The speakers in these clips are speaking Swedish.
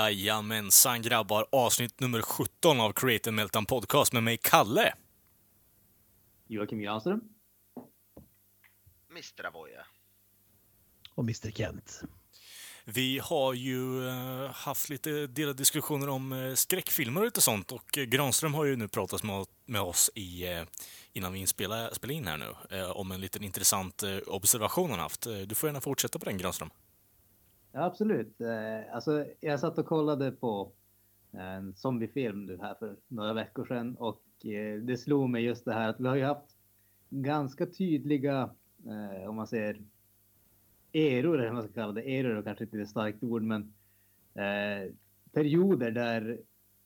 Jajamensan grabbar, avsnitt nummer 17 av Creative Meltdown Podcast med mig Kalle. Joakim Granström. Mr. Avoya. Och Mr Kent. Vi har ju eh, haft lite delade diskussioner om eh, skräckfilmer och lite sånt och eh, Granström har ju nu pratat med, oss i, innan vi spelade in här nu om en liten intressant observation han haft. Du får gärna fortsätta på den Granström. Ja, absolut. Eh, alltså, jag satt och kollade på en zombiefilm nu här för några veckor sedan och eh, det slog mig just det här att vi har ju haft ganska tydliga, eh, om man säger eror eller vad man ska kalla det, eror är kanske inte ett starkt ord, men perioder där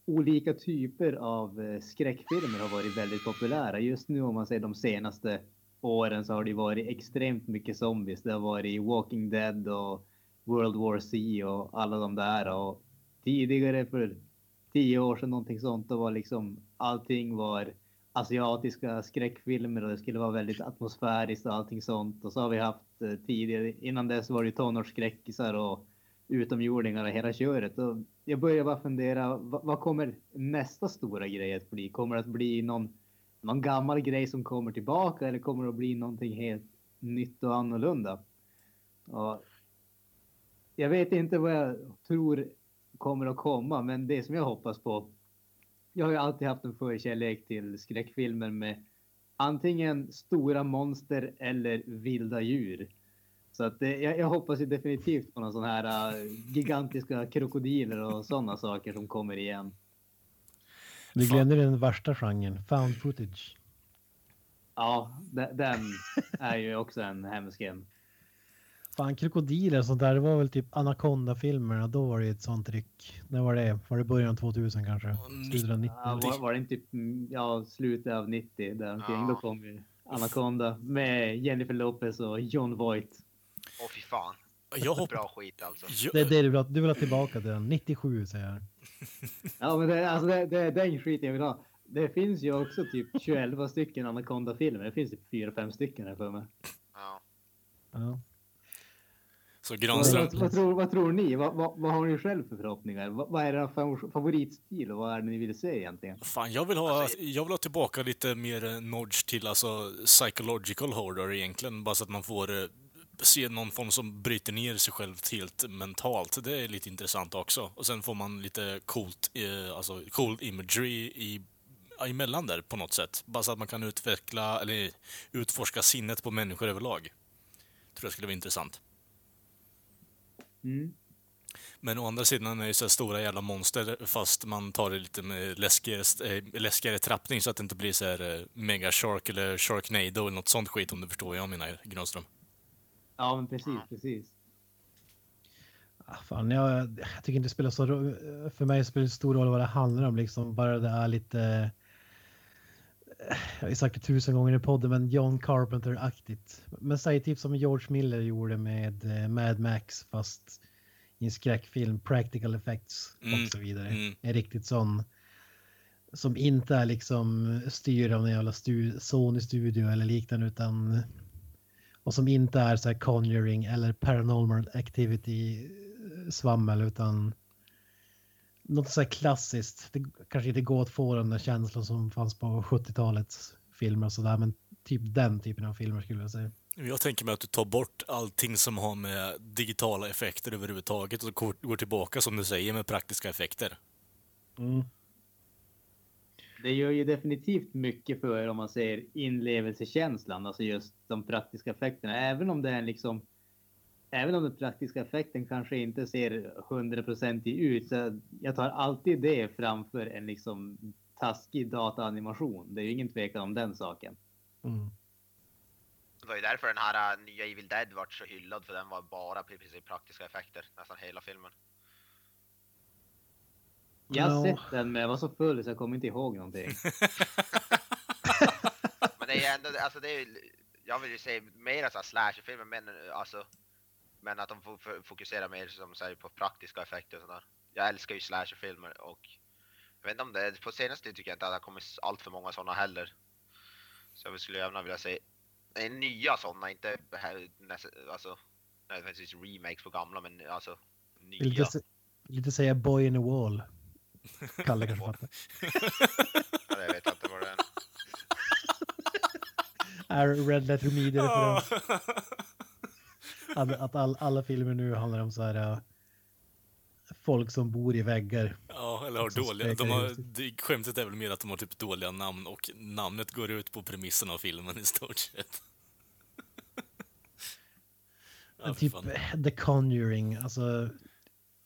olika typer av skräckfilmer har varit väldigt populära. Just nu om man säger de senaste åren så har det varit extremt mycket zombies. Det har varit Walking Dead och World War C och alla de där. Och tidigare för tio år sedan någonting sånt, då var liksom allting var asiatiska skräckfilmer och det skulle vara väldigt atmosfäriskt och allting sånt. Och så har vi haft eh, tidigare, innan dess var det tonårsskräckisar och utomjordingar och hela köret. Och jag börjar bara fundera, vad, vad, kommer nästa stora grej att bli? Kommer det att bli någon, någon gammal grej som kommer tillbaka eller kommer det att bli någonting helt nytt och annorlunda? Och jag vet inte vad jag tror kommer att komma, men det som jag hoppas på. Jag har ju alltid haft en förkärlek till skräckfilmer med antingen stora monster eller vilda djur. Så att det, jag, jag, hoppas ju definitivt på någon sån här uh, gigantiska krokodiler och sådana saker som kommer igen. Du glömde den värsta genren, found footage. Ja, den är ju också en hemsk en. Fan, krokodiler och sånt där, det var väl typ Anaconda-filmerna, då var det ett sånt tryck. När var det? Var det början av 2000 kanske? Slutet av 90? Ja, var, var det inte typ, ja, slutet av 90 där omkring, ja. då kom ju Anaconda med Jennifer Lopez och John Voight. Åh fy fan. Jag hopp... Bra skit alltså. Det är det du vill ha, du vill ha tillbaka till den, 97 säger jag. Ja men det, alltså det, det är den skiten jag vill ha. Det finns ju också typ 21 stycken Anaconda-filmer. Det finns typ 4-5 stycken här för mig. Ja. ja. Så Granström... Vad, vad, tror, vad tror ni? Vad, vad, vad, har ni själv för förhoppningar? Vad, vad är er favoritstil och vad är det ni vill se egentligen? Fan, jag vill ha, alltså, jag vill ha tillbaka lite mer nodge till alltså psychological horror egentligen. Bara så att man får eh, se någon form som bryter ner sig själv helt mentalt. Det är lite intressant också. Och sen får man lite coolt, eh, alltså cool imagery i emellan där på något sätt. Bara så att man kan utveckla, eller utforska sinnet på människor överlag. Tror jag skulle vara intressant. Mm. Men å andra sidan är det så stora jävla monster fast man tar det lite med läskigare, äh, läskigare trappning så att det inte blir så här äh, Mega Shark eller Sharknado eller något sånt skit om du förstår vad jag menar, Granström. Ja, men precis, precis. Ah, fan, jag, jag tycker inte det spelar så För mig spelar det stor roll vad det handlar om, liksom. Bara det är lite jag har sagt det tusen gånger i podden, men John Carpenter-aktigt. Men säg typ som George Miller gjorde med eh, Mad Max, fast i en skräckfilm, practical effects mm. och så vidare. Mm. En riktigt sån som inte är liksom styrd av en jävla stu Sony studio eller liknande, utan och som inte är så här conjuring eller paranormal activity svammel, utan något så här klassiskt. Det kanske inte går att få den där känslan som fanns på 70-talets filmer och sådär, men typ den typen av filmer skulle jag säga. Jag tänker mig att du tar bort allting som har med digitala effekter överhuvudtaget och går tillbaka, som du säger, med praktiska effekter. Mm. Det gör ju definitivt mycket för, om man säger inlevelsekänslan, alltså just de praktiska effekterna, även om det är liksom även om den praktiska effekten kanske inte ser hundraprocentig ut, så jag tar alltid det framför en liksom taskig dataanimation. Det är ju ingen tvekan om den saken. Mm. Det var ju därför den här äh, nya Evil Dead vart så hyllad, för den var bara i princip praktiska effekter, nästan hela filmen. Jag har Ja. sett den men jag var så full så jag kommer inte ihåg någonting. Men det är ändå, alltså det är jag vill ju se mer så här slasherfilmer, men alltså, men att de fo- fo- fokuserar mer som säger på praktiska effekter och sådär. Jag älskar ju slasherfilmer och jag vet inte om det, på senaste tycker jag inte att det har kommit allt för många sådana heller. Så jag skulle gärna vilja se nya sådana, inte här, alltså nödvändigtvis remakes på gamla, men alltså nya. Lite, se- lite säga boy in a wall. Kalle kanske fattar. Ja, jag vet inte vad det är. Är Red Letter Media Ja. Att, att all, alla filmer nu handlar om så här äh, folk som bor i väggar. Ja, eller har dåliga. De har, det, skämtet är väl mer att de har typ dåliga namn och namnet går ut på premissen av filmen i stort sett. Ja, typ. The Conjuring, alltså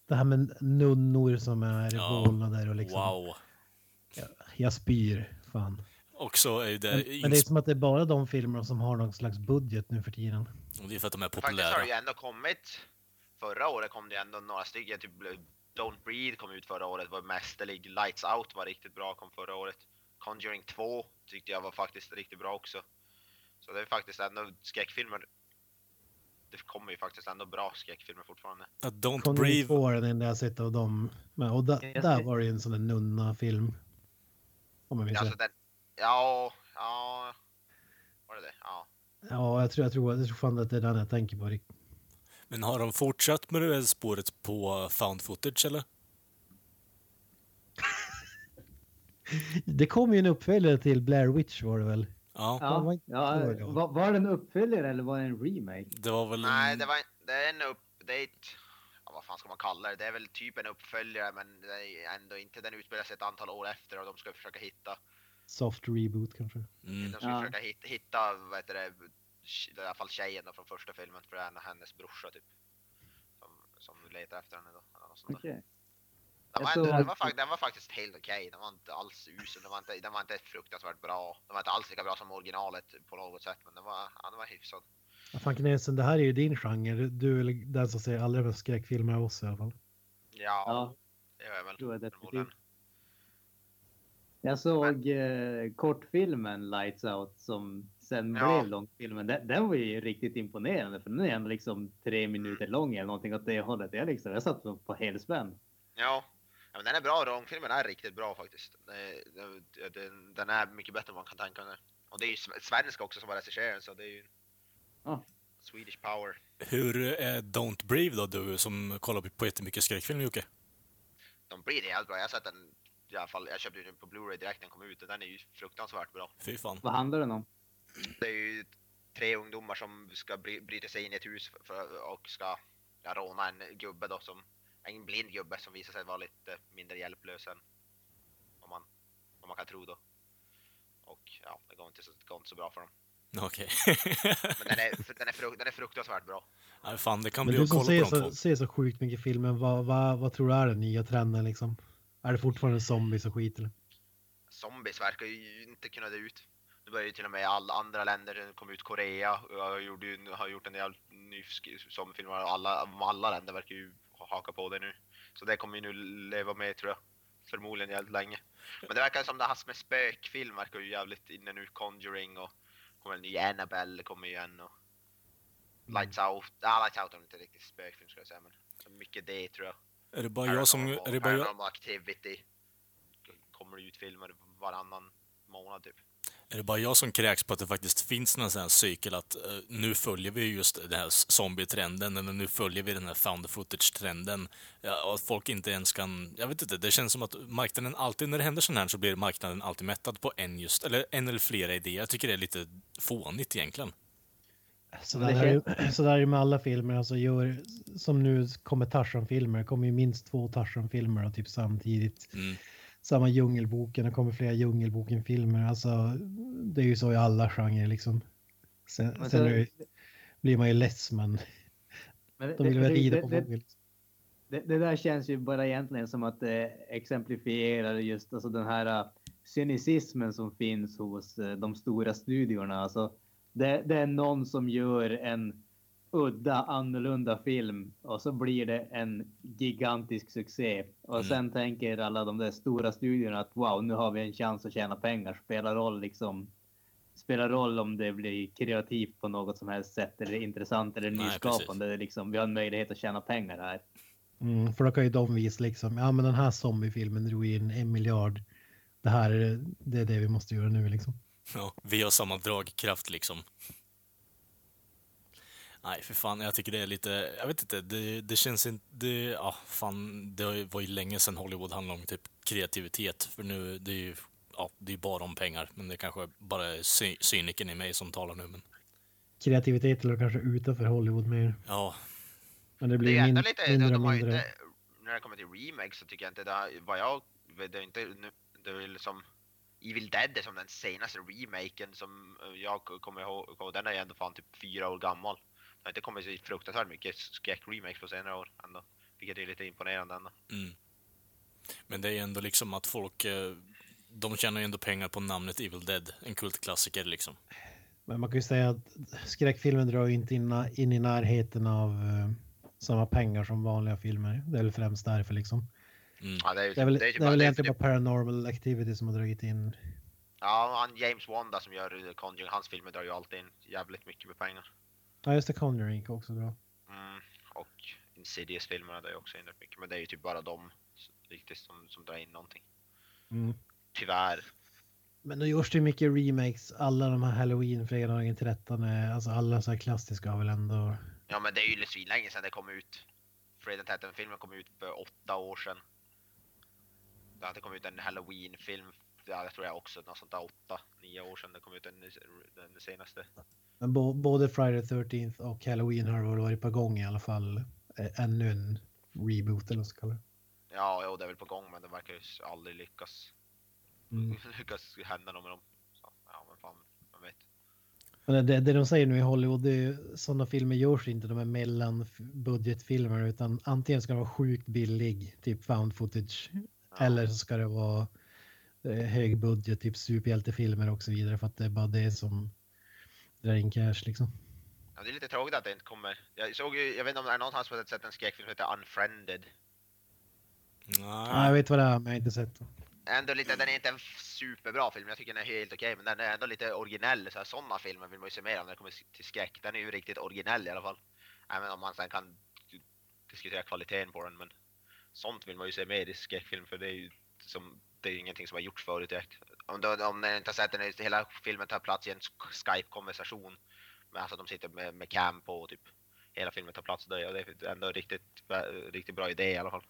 det här med nunnor som är Ja. vålnader och liksom. Wow. Jag spyr, fan. Och så är det, Men, men det är som att det är bara de filmerna som har någon slags budget nu för tiden. Det är för att de är Faktiskt har populära. det ju ändå kommit. Förra året kom det ju ändå några stycken, typ Don't Breathe kom ut förra året, var mästerlig. Lights Out var riktigt bra, kom förra året. Conjuring 2 tyckte jag var faktiskt riktigt bra också. Så det är faktiskt ändå skräckfilmer. Det kommer ju faktiskt ändå bra skräckfilmer fortfarande. Att Don't Conjuring Breathe 2 är den enda jag sett av dem. Men, och da, där var det ju en sån där nunna-film. Om jag minns Alltså rätt. den, ja, ja. Var det det? Ja. Ja, jag tror, jag, tror, jag tror fan att det är den jag tänker på. Men har de fortsatt med det här spåret på found footage eller? Det kom ju en uppföljare till Blair Witch var det väl? Ja, Ja, Ja, var- var, det en uppföljare eller var det en remake? det var väl... Nej, det, var, det är en update. Ja, vad fan ska man kalla det? Det är väl typ en uppföljare men det är ändå inte. Den utspelar sig ett antal år efter och de ska försöka hitta Soft reboot kanske. Mm. De ska Ja. försöka hitta, hitta vad heter det, i alla fall tjejen då från första filmen, för det är hennes brorsa typ. Som, som letar efter henne då. Eller något sånt där. Okej. Den, var ändå, den, var, den var faktiskt helt okej, den var inte alls usel, den var inte, den var inte fruktansvärt bra. Den var inte alls lika bra som originalet på något sätt, men den var, ja, den var hyfsad. Ja, fan Knesen, det här är ju din genre. Du är väl den som ser allra mest skräckfilmer av oss i alla fall. Ja, Ja, det gör jag väl. tror jag. Jag såg eh, kortfilmen Lights Out som sen Ja. blev långfilmen. Den, den var ju riktigt imponerande för den är ändå liksom tre minuter lång eller någonting åt det hållet. Jag, liksom, jag satt på, helspänn. Ja. ja, men den är bra. Långfilmen är riktigt bra faktiskt. Den, den är mycket bättre än man kan tänka sig. Och det är ju sv- svensk också som har regisserat så det är ju Ja. Swedish power. Hur är Don't Breathe då, du som kollar på jättemycket skräckfilm Jocke? De blir det jävligt bra. Jag har sett den i alla fall. Jag köpte den på Blu-ray direkt när den kom ut och den är ju fruktansvärt bra. Fy fan. Vad handlar den om? Det är ju tre ungdomar som ska bry- bryta sig in i ett hus för, och ska ja, råna en gubbe då som en blind gubbe som visar sig vara lite mindre hjälplös än vad man, vad man kan tro då. Och ja, det går inte så, det går inte så bra för dem. Okej. Men den är, den är, fruk, den är fruktansvärt bra. Nej, fan, det kan Men bli du att som kolla på de två. så, ser så sjukt mycket filmer, vad, vad, vad tror du är den nya trenden liksom? Är det fortfarande zombies och skit eller? Zombies verkar ju inte kunna dö ut. Nu börjar ju till och med alla andra länder, kom ut Korea, jag gjorde ju, har gjort en del ny och alla, alla länder verkar ju haka på det nu. Så det kommer ju nu leva med tror jag. Förmodligen jävligt länge. Men det verkar som det här med spökfilm verkar ju jävligt inne nu. Conjuring och kommer en ny Annabelle kommer igen och Lights Out. Ja, Lights Out är inte riktigt spökfilm ska jag säga men så mycket det tror jag. Är det bara jag som... Är det bara jag, Activity. Kommer ut filmer varannan månad typ. är det bara jag som kräks på att det faktiskt finns någon sån här cykel att eh, nu följer vi just den här zombie-trenden, eller nu följer vi den här found footage-trenden. Ja, och att folk inte ens kan... Jag vet inte, det känns som att marknaden alltid, när det händer sånt här så blir marknaden alltid mättad på en just, eller en eller flera idéer. Jag tycker det är lite fånigt egentligen. Så där, är, ju- så där är det med alla filmer. Alltså gör, som nu kommer Tarzan-filmer. Kommer ju minst två Tarzan-filmer och typ samtidigt. Mm. Samma Djungelboken. Det kommer flera Djungelboken-filmer. Alltså det är ju så i alla genrer liksom. Sen, sen så- är det, blir man ju less men Men de vill väl det- rida det- på det- fågel. Det, det där känns ju bara egentligen som att det exemplifierar just alltså den här uh, cynicismen som finns hos uh, de stora studiorna. Alltså, Det, det är någon som gör en udda, annorlunda film och så blir det en gigantisk succé. Och Mm. sen tänker alla de där stora studiorna att wow, nu har vi en chans att tjäna pengar. Spelar roll liksom. Spelar roll om det blir kreativt på något som helst sätt eller intressant eller Nej, nyskapande. Det är liksom, vi har en möjlighet att tjäna pengar här. Mm, för då kan ju de visa liksom, ja men den här zombiefilmen drog in en miljard. Det här är det, är det vi måste göra nu liksom. Ja, vi har samma dragkraft liksom. Nej, för fan, jag tycker det är lite, jag vet inte, det, det känns inte, det, ja, fan, det var ju länge sedan Hollywood handlade om typ kreativitet, för nu, det är ju, ja, det är bara om pengar, men det kanske bara är sy cynikern i mig som talar nu, men Kreativitet eller kanske utanför Hollywood mer. ja, Men det Det blir är ändå lite, mindre de och har mindre. inte, när det kommer till remakes så tycker jag inte det har, vad jag, det är inte, nu- det är väl som Evil Dead är som den senaste remaken som eh, jag kommer ihåg, den är ju ändå fan typ fyra år gammal. Det har inte kommit så fruktansvärt mycket skräck-remakes på senare år ändå. Vilket är lite imponerande ändå. mm. Men det är ju ändå liksom att folk, eh, de tjänar ju ändå pengar på namnet Evil Dead, en kultklassiker liksom. Men man kan ju säga att skräckfilmen drar ju inte in, in i närheten av eh, samma pengar som vanliga filmer. Det är väl främst därför liksom. Mm. Ja, det är, Det är väl, typ- det är typ väl bara- egentligen typ- bara Paranormal Activity som har dragit in. Ja, han James Wanda som gör Conjuring, hans filmer drar ju alltid in jävligt mycket med pengar. Ja just det, Conjuring är också bra. Mm, och Insidious-filmerna drar ju också in rätt mycket, men det är ju typ bara de riktigt som, som drar in någonting. Mm. Tyvärr. Men nu görs det ju mycket remakes. Alla de här Halloween, fredagen 13, är- alltså alla så här klassiska har väl ändå... Ja men det är ju svinlänge sedan det kom ut. Fredag den 13 filmen kom ut för åtta år sedan. Det hade kommit ut en Halloween-film, ja, jag tror jag också, något sånt där åtta, nio år sedan det kom ut den, den senaste. Men bo, både Friday the 13th och Halloween har väl varit på gång i alla fall. Eh, ännu en reboot eller vad ska det. Ja, jo, det är väl på gång men det verkar ju aldrig lyckas, Mm. lyckas hända något med dem. Så, ja men fan, man vet. Men det, det de säger nu i Hollywood, det är sådana filmer görs inte, de är mellanbudgetfilmer, utan antingen ska det vara sjukt billig, typ found footage, Ja. Eller så ska det vara eh, hög budget, typ superhjältefilmer och så vidare, för att det är bara det som drar in cash liksom. Ja, det är lite tråkigt att det inte kommer. Jag såg ju, jag vet inte om det är någon som har sett en skräckfilm som heter Unfriended. Ja, jag vet vad det är, men jag har inte sett den. Ändå lite, den är inte en superbra film, jag tycker den är helt okej, men den är ändå lite originell. Så här, sådana filmer vill man ju se mer av när det kommer till skräck. Den är ju riktigt originell i alla fall. Även om man sen kan diskutera kvaliteten på den, men sånt vill man ju se mer i skräckfilm, för det är ju som, det är ju ingenting som har gjorts förut direkt. Om, du, om ni inte har sett den, hela filmen tar plats i en Skype-konversation. Men alltså de sitter med, med cam på och typ hela filmen tar plats där och det är ändå riktigt, riktigt bra idé i alla fall.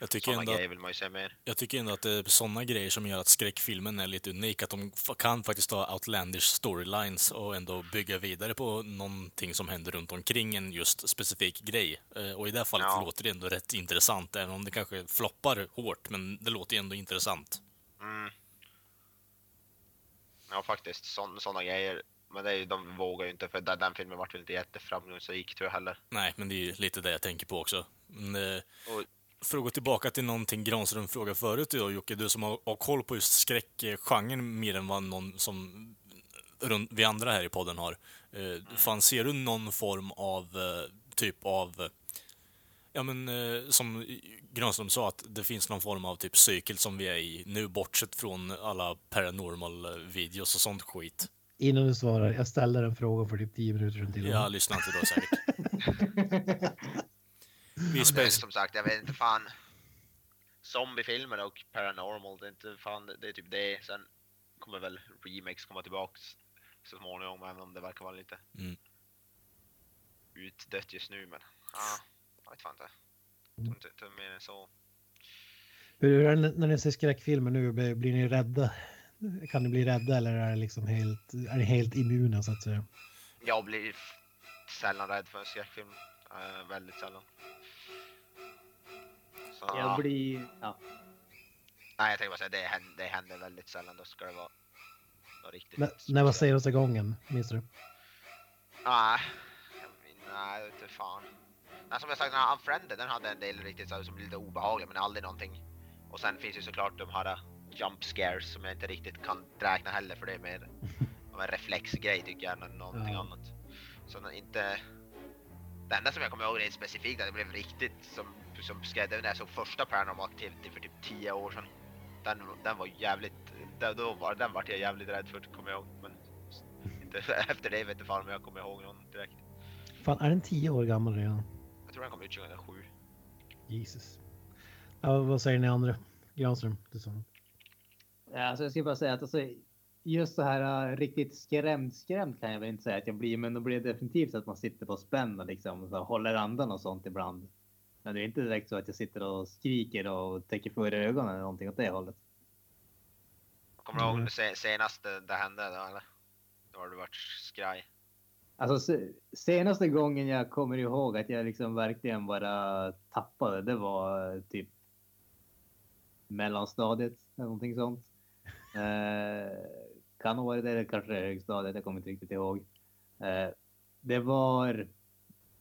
Jag tycker, Sådana ändå att, grejer vill man ju se mer. jag tycker ändå att det är sådana grejer som gör att skräckfilmen är lite unik. Att de kan faktiskt ha outlandish storylines och ändå bygga vidare på någonting som händer runt omkring en just specifik grej. Eh, Och i det här fallet Ja. låter det ändå rätt intressant, även om det kanske floppar hårt, men det låter ju ändå intressant. Mm. Ja faktiskt, sådana grejer. Men det är, de vågar ju inte för den, den filmen vart väl inte jätteframgångsrik tror jag heller. Nej, men det är ju lite det jag tänker på också. Men, eh, Och, för att gå tillbaka till någonting Granström frågade förut då, Jocke, du som har, har koll på just skräckgenren mer än vad någon som runt, vi andra här i podden har. Eh, fan, ser du någon form av, eh, typ av, ja men eh, som Granström sa, att det finns någon form av typ cykel som vi är i nu, bortsett från alla paranormal eh, videos och sånt skit. Innan du svarar, jag ställde den frågan för typ 10 minuter sedan till. Jag lyssnar inte då säkert. Vi men det är som sagt, jag vet inte fan. Zombiefilmer och paranormal, det är inte fan, det är typ det. Sen kommer väl remakes komma tillbaks så småningom, även om det verkar vara lite Mm. utdött just nu. Men ja, jag vet fan inte. Tror inte, mer än så. Hur är det när ni ser skräckfilmer nu? Blir ni rädda? Kan ni bli rädda eller är, det liksom helt, är ni helt immuna så att säga? Jag blir sällan rädd för en skräckfilm. Eh, väldigt sällan. Ja. Jag blir... Ja. Nej, jag tänkte bara säga det händer, det händer väldigt sällan. Då ska det vara något riktigt. När, när var senaste gången? Minns du? Nej, nej, inte fan. Nej, som jag sagt, den här Unfriended, den hade en del riktigt så som blir lite obehagliga, men aldrig någonting. Och sen finns ju såklart de här jump scares som jag inte riktigt kan räkna heller, för det är mer som en reflexgrej tycker jag, än någonting Ja. annat. Så inte... Det enda som jag kommer ihåg rent specifikt att det blev riktigt som, som skrädde när jag såg första Paranormal Activity för typ 10 år sedan. Den, den var jävligt, den, då var, den vart jag jävligt rädd för kommer jag ihåg. Men inte, efter det vet jag fan om jag kommer ihåg någon direkt. Fan, är den tio år gammal redan? Jag tror den kom ut 2007. Jesus. Ja, vad säger ni andra? Granström, du sa. Ja, alltså jag ska bara säga att alltså, just så här uh, riktigt skrämd, skrämd kan jag väl inte säga att jag blir, men då blir det definitivt så att man sitter på spänn och liksom så håller andan och sånt ibland. Men det är inte direkt så att jag sitter och skriker och täcker för ögonen eller någonting åt det hållet. Kommer du ihåg Mm. det se- senaste det hände då eller? Då har du varit skraj. Alltså se, senaste gången jag kommer ihåg att jag liksom verkligen bara tappade, det var eh, typ mellanstadiet eller någonting sånt. Eh, kan ha varit det eller kanske högstadiet, jag kommer inte riktigt ihåg. Eh, det var,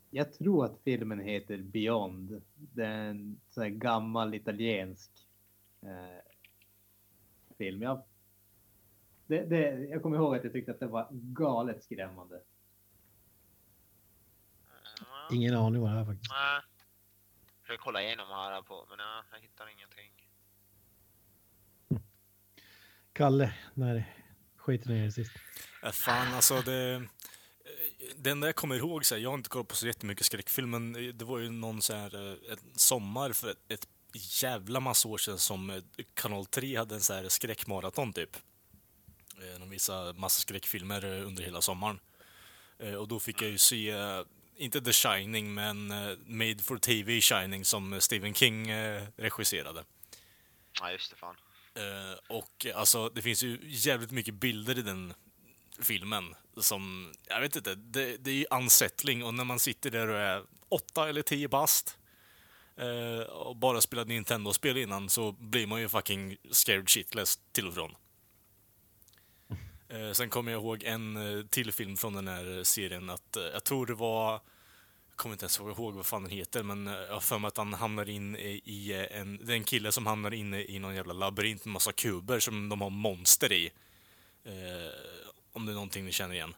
jag tror att filmen heter Beyond. Det är en sån här gammal italiensk eh, film. Jag, det, det, jag kommer ihåg att jag tyckte att det var galet skrämmande. Ja. Ingen aning vad det är faktiskt. Nej. Försöker kolla igenom här på, men ja, jag hittar ingenting. Kalle, när skiter ni i det sist? Äh, fan, alltså det... eh, Det enda jag kommer ihåg, så här, jag har inte kollat på så jättemycket skräckfilm, men det var ju någon så här, eh, en sommar för ett, ett jävla massa år sedan som eh, Kanal 3 hade en så här skräckmaraton typ. Eh, De visade massa skräckfilmer eh, under hela sommaren. Eh, Och då fick jag ju se, eh, inte The Shining, men eh, Made for TV Shining som Stephen King eh, regisserade. Ja just det fan. Eh, och alltså, det finns ju jävligt mycket bilder i den filmen som, jag vet inte, det, det är ju unsettling och när man sitter där och är åtta eller tio bast eh, och bara spelat Nintendo-spel innan så blir man ju fucking scared shitless till och från. Eh, sen kommer jag ihåg en till film från den här serien att jag tror det var kommer inte ens ihåg vad fan den heter, men eh, jag har för mig att han hamnar in i eh, en... Det är en kille som hamnar inne i någon jävla labyrint med massa kuber som de har monster i. Eh, om det är någonting ni känner igen.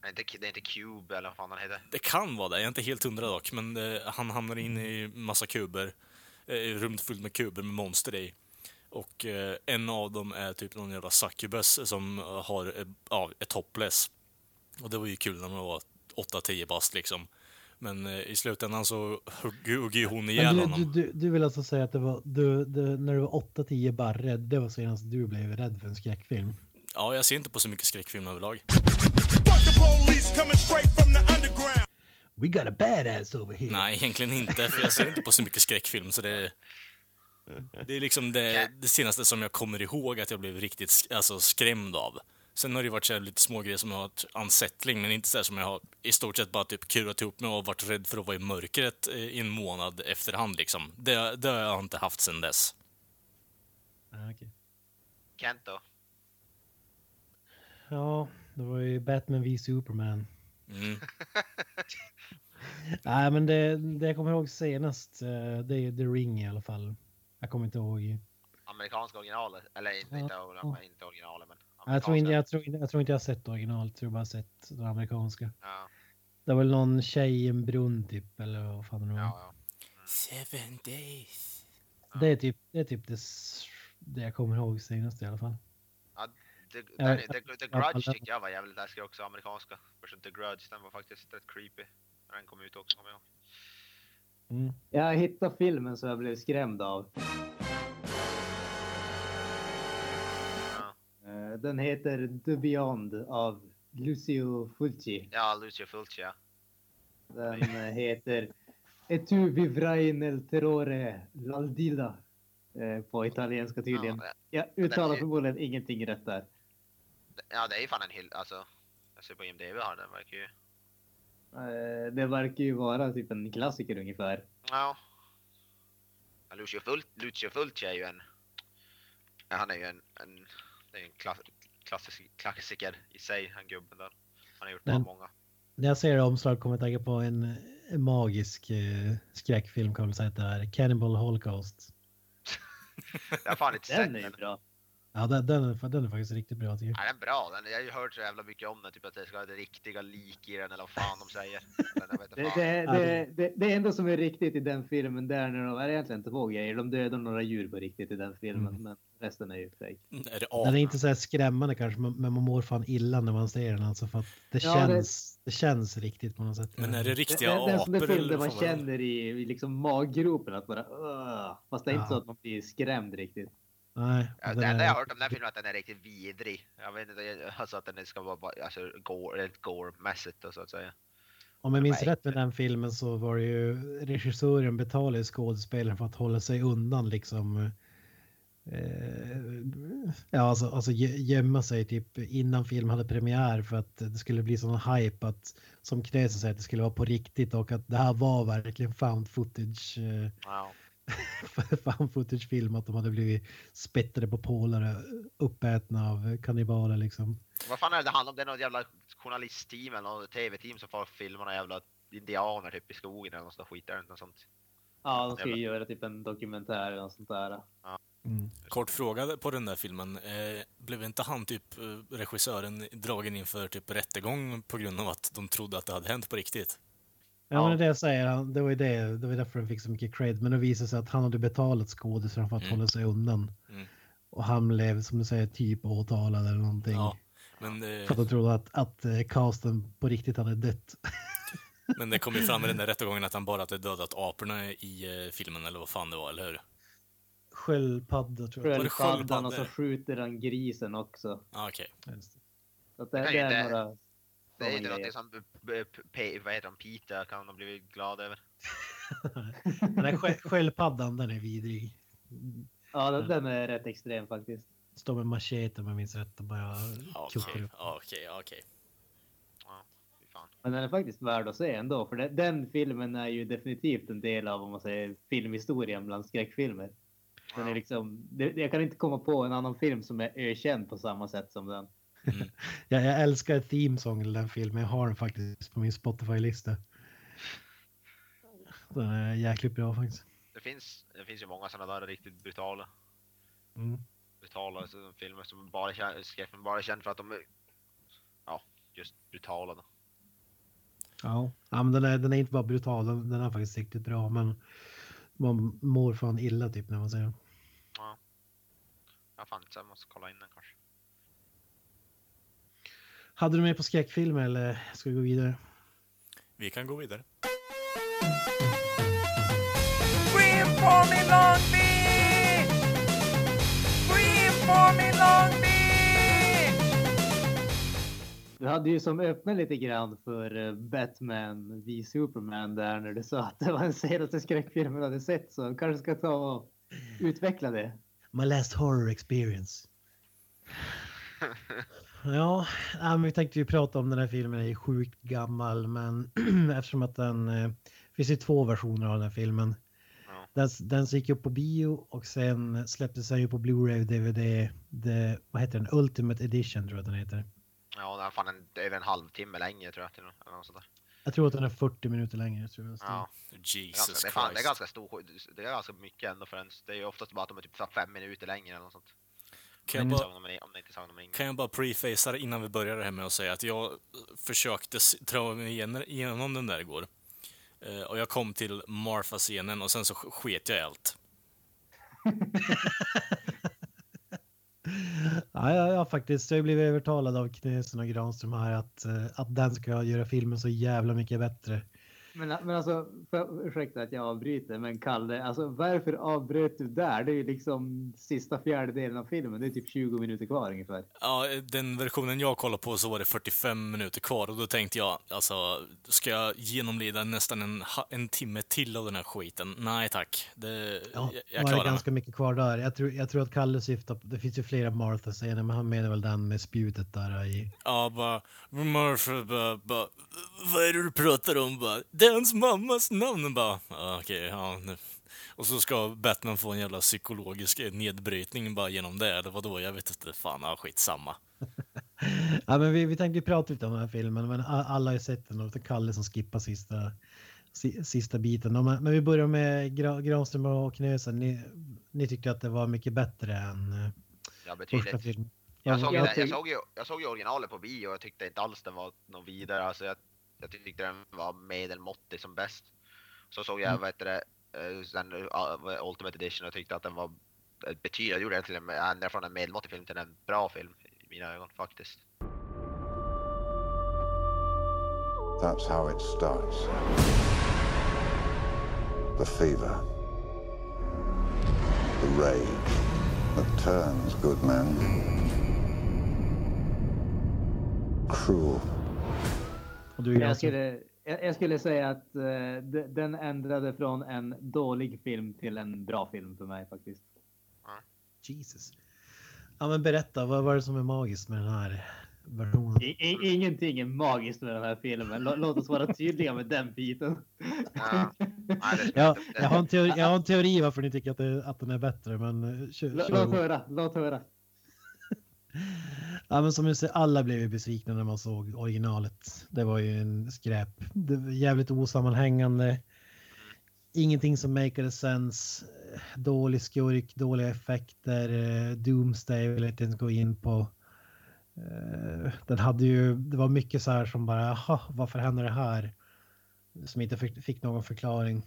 Det är inte, det är inte Cube eller vad fan han heter. Det kan vara det, jag är inte helt hundra dock, men eh, han hamnar in i massa kuber. Eh, i rummet fullt med kuber med monster i. Och eh, en av dem är typ någon jävla succubus som har eh, ja, ett hoppless. Och det var ju kul när man var 8-10 bast liksom. Men eh, i slutändan så hugger ju hon ihjäl Men du, honom. du, du, du vill alltså säga att det var du, du, när du var 8-10 barre, det var senast du blev rädd för en skräckfilm? Ja, jag ser inte på så mycket skräckfilm överlag. We got a badass over here! Nej, egentligen inte, för jag ser inte på så mycket skräckfilm, så det... Det är liksom det, det senaste som jag kommer ihåg att jag blev riktigt alltså, skrämd av. Sen har det varit så här lite små grejer som jag har varit unsettling, men inte så här som jag har i stort sett bara typ kurat ihop mig och varit rädd för att vara i mörkret eh, i en månad efterhand liksom. Det, det har jag inte haft sen dess. Ah, okej. Kent då? Ja, det var ju Batman v Superman. Mm. Nej, men det, det jag kommer ihåg senast, eh, det är The Ring i alla fall. Jag kommer inte ihåg. Amerikanska originalet? Eller inte, Ja. inte, inte originalet men Jag tror, inte, jag, tror, inte- jag tror inte jag har sett originalet, jag tror bara sett det amerikanska. Ja, Det var väl någon tjej i en brunn typ, eller vad fan det var. ja, ja. Seven days. Det är typ det, är typ det, det jag kommer ihåg senast i alla fall. The, Ja, den, the, the ja, Grudge ja. tyckte jag var jävligt läskig också, amerikanska. Version The Grudge, den var faktiskt rätt creepy. När den kom ut också, kommer jag ihåg. Mm. Jag hittade filmen som jag blev skrämd av. Den heter The Beyond av Lucio Fulci. ja Lucio Fulci ja. Den eh, heter Et tu vivrai nel terrore l'aldilla. eh, På italienska tydligen. Ja, Jag uttalar förmodligen ingenting rätt där. ja, det är ju fan en hyll, alltså. Jag ser på IMDB här, den verkar ju... Eh, Det verkar ju vara typ en klassiker ungefär. Ja. Lucio, Ful Lucio Fulci är ju en... Han är ju en... en det är en klass, klassisk, klassiker i sig, han gubben där. Han har gjort Den- många. När jag ser omslag kommer jag tänka på en, en magisk eh, skräckfilm kan man säga att det är. Cannibal Holocaust. Jag har fan inte sett Den är den. bra. Ja, den, den, är, den är faktiskt riktigt bra tycker jag. Ja, den är bra. Den, jag har ju hört så jävla mycket om den, typ att det ska vara det riktiga lik i den eller vad fan de säger. Inte Det, det, det, det, det enda som är riktigt i den filmen där när de, är egentligen två grejer. De dödar några djur på riktigt i den filmen, Mm. men resten är ju fake. Är det Den är inte så här skrämmande kanske, men man mår fan illa när man ser den alltså för att det Ja, det- känns, det... känns riktigt på något sätt. Men är det Det, riktiga det, det är en sån där apor film där man det? känner i, i liksom maggropen att bara "Ugh." Fast det är inte Ja. så att man blir skrämd riktigt. Nej, Ja, det enda jag har hört om den filmen är att den är riktigt vidrig. Jag vet inte, alltså att den ska vara alltså gore, rent gore-mässigt och så att säga. Om jag minns Nej. rätt med den filmen så var det ju regissören betalade skådespelaren för att hålla sig undan liksom. Eh, ja, alltså, alltså gö- gömma sig typ innan filmen hade premiär för att det skulle bli sån hype att som säger att det skulle vara på riktigt och att det här var verkligen found footage. Eh, Ja. found footage film att de hade blivit spettade på polare uppätna av kannibaler liksom. Vad fan är det handlar om? Det är något jävla journalistteam eller något tv-team som får filma några jävla indianer typ i skogen eller något sånt skit. Inte något sånt? Ja, de ska ju göra typ en dokumentär eller något sånt där. Mm. Kort fråga på den där filmen. Eh, blev inte han, typ eh, regissören, dragen inför typ rättegång på grund av att de trodde att det hade hänt på riktigt? Ja, Ja. men det jag säger, han- det var ju det, det var därför den fick så mycket cred. Men det visade sig att han hade betalat skådespelaren för att Mm. hålla sig undan. Mm. Och han blev, som du säger, typ åtalad eller någonting. Ja. Men, eh, För att de trodde att, att eh, casten på riktigt hade dött. men det kom ju fram i den där rättegången att han bara hade dödat aporna i eh, filmen, eller vad fan det var, eller hur? Sköldpadda tror jag. det Sköldpaddan och så skjuter han grisen också. Ah, Okej. Det. Så det, Det det är några Det är inte något som vad heter de, Peter kan de blivit glad över. Den skö- sköldpaddan, den är vidrig. Ja, den, den är rätt extrem faktiskt. Står med machete om jag minns rätt och bara kuckar upp. okej, okej. Men den är faktiskt värd att se ändå, för det, den filmen är ju definitivt en del av, om man säger, filmhistorien bland skräckfilmer. Den är liksom, det, jag kan inte komma på en annan film som är ökänd på samma sätt som den. Jag, jag älskar themesången i den filmen. Jag har den faktiskt på min Spotify-lista. Den är jäkligt bra faktiskt. Det finns, det finns ju många sådana där riktigt brutala, Mm. brutala så- filmer som bara skräckfilmer bara känd för att de är, ja, just brutala. Då. Ja, ja men den är, den är inte bara brutal, den, den är faktiskt riktigt bra. Men man mår fan illa typ när man ser den. Ja, fan, så jag måste kolla in den kanske. Hade du med på skräckfilmer eller ska vi gå vidare? Vi kan gå vidare. Scream for me, Long Beach! Scream for me, Long Beach! Du hade ju som öppnat lite grann för eh, Batman v Superman där när du sa att det var den senaste skräckfilmen du hade sett så kanske ska ta och utveckla det. My last horror experience. Ja, men vi tänkte ju prata om den här filmen, den är sjukt gammal men eftersom att den eh, finns ju två versioner av den här filmen. Ja. Den, den gick upp på bio och sen släpptes den ju på Blu-ray och DVD. The, vad heter den? Ultimate Edition tror jag att den heter. Ja, den är fan en, över en halvtimme längre tror jag. Till, eller något sånt där. Jag tror att den är 40 minuter längre. Tror jag. Ja, det, är Jesus ganska, det, är fan, det är ganska stor, det är ganska mycket ändå för en, det är ju oftast bara att de är typ så här fem minuter längre eller något sånt. Kan jag, bara, kan jag bara prefacea det innan vi börjar det här med att säga att jag försökte dra mig igen- igenom den där igår. Eh, och jag kom till Marfa-scenen och sen så sk- sket jag i allt. Ja, jag har faktiskt jag blivit övertalad av Knösen och Granström här att, eh, att den ska göra filmen så jävla mycket bättre. Men, men alltså, för, ursäkta att jag avbryter, men Kalle, alltså varför avbröt du där? Det är ju liksom sista fjärdedelen av filmen. Det är typ 20 minuter kvar ungefär. Ja, den versionen jag kollade på så var det 45 minuter kvar och då tänkte jag, alltså, ska jag genomlida nästan en, en timme till av den här skiten? Nej tack, det, Ja, jag, det jag klarar mig. ganska mycket kvar där. Jag tror, jag tror att Kalle syftar på, det finns ju flera Martha-scener, men han menar väl den med spjutet där i. Ja, bara, Murphy, bara, bara, vad är det du pratar om? Bara, det är hans mammas namn. Bara, ja, okej, ja. nu. Och så ska Batman få en jävla psykologisk nedbrytning bara genom det. Det var då jag vet inte, fan, ja, skitsamma. Ja, men vi, vi tänkte ju prata lite om den här filmen, men alla har ju sett den och det är Kalle som skippar sista, si, sista biten. Men, vi börjar med Gra, Granström och Knösen. Ni, ni tyckte att det var mycket bättre än... eh, Ja, första filmen. Jag såg, ju jag såg ju, jag såg ju originalet på bio och jag tyckte inte alls den var någon vidare. Alltså jag, jag tyckte den var medelmåttig som bäst. Så såg jag, Mm. vad heter det, eh, den uh, Ultimate Edition och tyckte att den var betydligt, jag gjorde den till en, ändrade från en medelmåttig film till en bra film i mina ögon faktiskt. That's how it starts. The fever. The rage that turns good men cruel. Och du är Jag skulle, jag, jag skulle säga att de- den ändrade från en dålig film till en bra film för mig faktiskt. Jesus. Ja men berätta, vad var det som är magiskt med den här versionen? I, i, ingenting är magiskt med den här filmen. Lå- Låt oss vara tydliga med den biten. Ja. Nej, det, Ja, det- jag, har en teori, jag har en teori varför ni tycker att, det, att den är bättre, men eh, kör, Lå- kör. Låt höra, låt höra. Ja, men som jag säger, alla blev ju besvikna när man såg originalet. Det var ju en skräp. Det var jävligt osammanhängande. Ingenting som makade sense. Dålig skurk, dåliga effekter. Doomsday vill jag inte ens gå in på. Eh, den hade ju, det var mycket så här som bara, jaha, varför händer det här? Som inte fick, någon förklaring.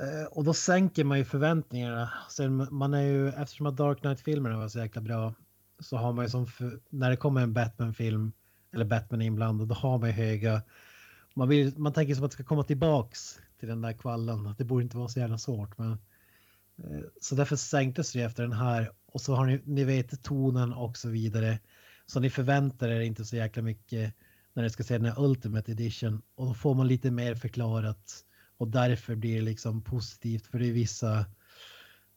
Eh, och då sänker man ju förväntningarna. Sen man är ju, eftersom att Dark Knight-filmerna var så jäkla bra så har man ju som när det kommer en Batman-film eller Batman är inblandad, då har man ju höga. Man, vill, man tänker som att det ska komma tillbaks till den där kvallen. Att det borde inte vara så jävla svårt. Men, eh, så därför sänktes det efter den här och så har ni, ni vet tonen och så vidare. Så ni förväntar er inte så jäkla mycket när ni ska se den här Ultimate Edition och då får man lite mer förklarat och därför blir det liksom positivt för det är vissa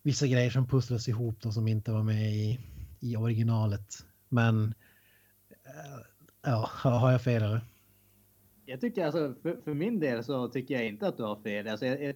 vissa grejer som pusslas ihop då som inte var med i, i originalet. Men eh, ja, har jag fel eller? Jag tycker alltså, för, för min del så tycker jag inte att du har fel. Alltså, jag, jag,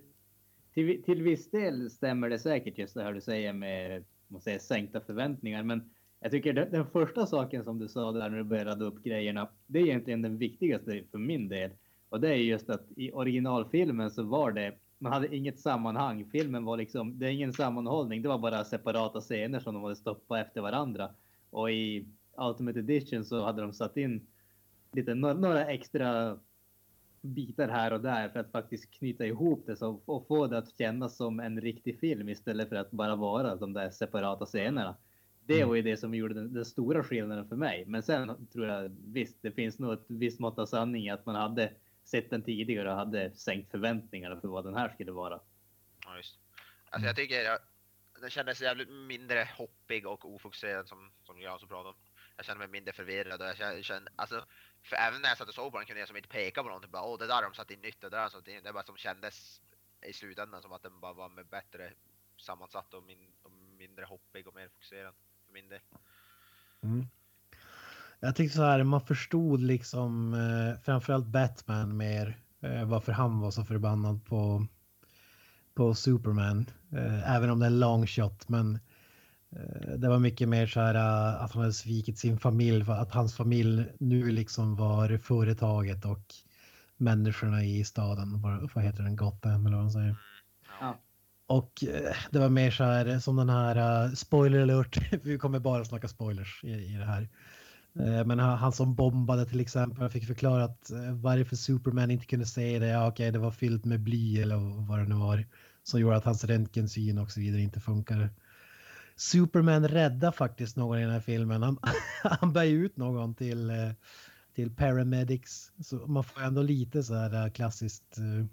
till, till viss del stämmer det säkert just det här du säger med man säger, sänkta förväntningar. Men jag tycker den, den första saken som du sa där när du började rada upp grejerna, det är egentligen den viktigaste för min del. Och det är just att i originalfilmen så var det, man hade inget sammanhang. Filmen var liksom, det är ingen sammanhållning. Det var bara separata scener som de hade stoppat efter varandra. Och i Ultimate Edition så hade de satt in lite, några, extra bitar här och där för att faktiskt knyta ihop det så, och få det att kännas som en riktig film istället för att bara vara de där separata scenerna. Det Mm. var ju det som gjorde den, den stora skillnaden för mig. Men sen tror jag visst, det finns nog ett visst mått av sanning i att man hade sett den tidigare och hade sänkt förväntningarna för vad den här skulle vara. Ja, just. Alltså jag tycker jag, den kändes jävligt mindre hoppig och ofokuserad som, som jag också pratade om. Jag kände mig mindre förvirrad och jag kände, kände alltså, för även när jag satt och såg på den kunde jag som inte peka på någonting. Bara, Åh, det där har de satt in nytt, det där har de satt in. Det bara som kändes i slutändan som att den bara var med bättre sammansatt och, min, och mindre hoppig och mer fokuserad för min del. Jag tyckte så här, man förstod liksom eh, framförallt Batman mer eh, varför han var så förbannad på, på Superman. Eh, även om det är en long shot, men eh, det var mycket mer så här eh, att han hade svikit sin familj, att hans familj nu liksom var företaget och människorna i staden, vad, vad heter den, Gotham eller vad de säger. Ja. Och eh, det var mer så här som den här, uh, spoiler alert, vi kommer bara snacka spoilers i, i det här. Eh, Men han, som bombade till exempel fick förklara att eh, varför Superman inte kunde se det. Ja, okej, det var fyllt med bly eller vad det nu var. Som gjorde att hans röntgensyn och så vidare inte funkade. Superman räddar faktiskt någon i den här filmen. Han, han bär ut någon till, eh, till paramedics. Så man får ändå lite så här klassiskt. eh,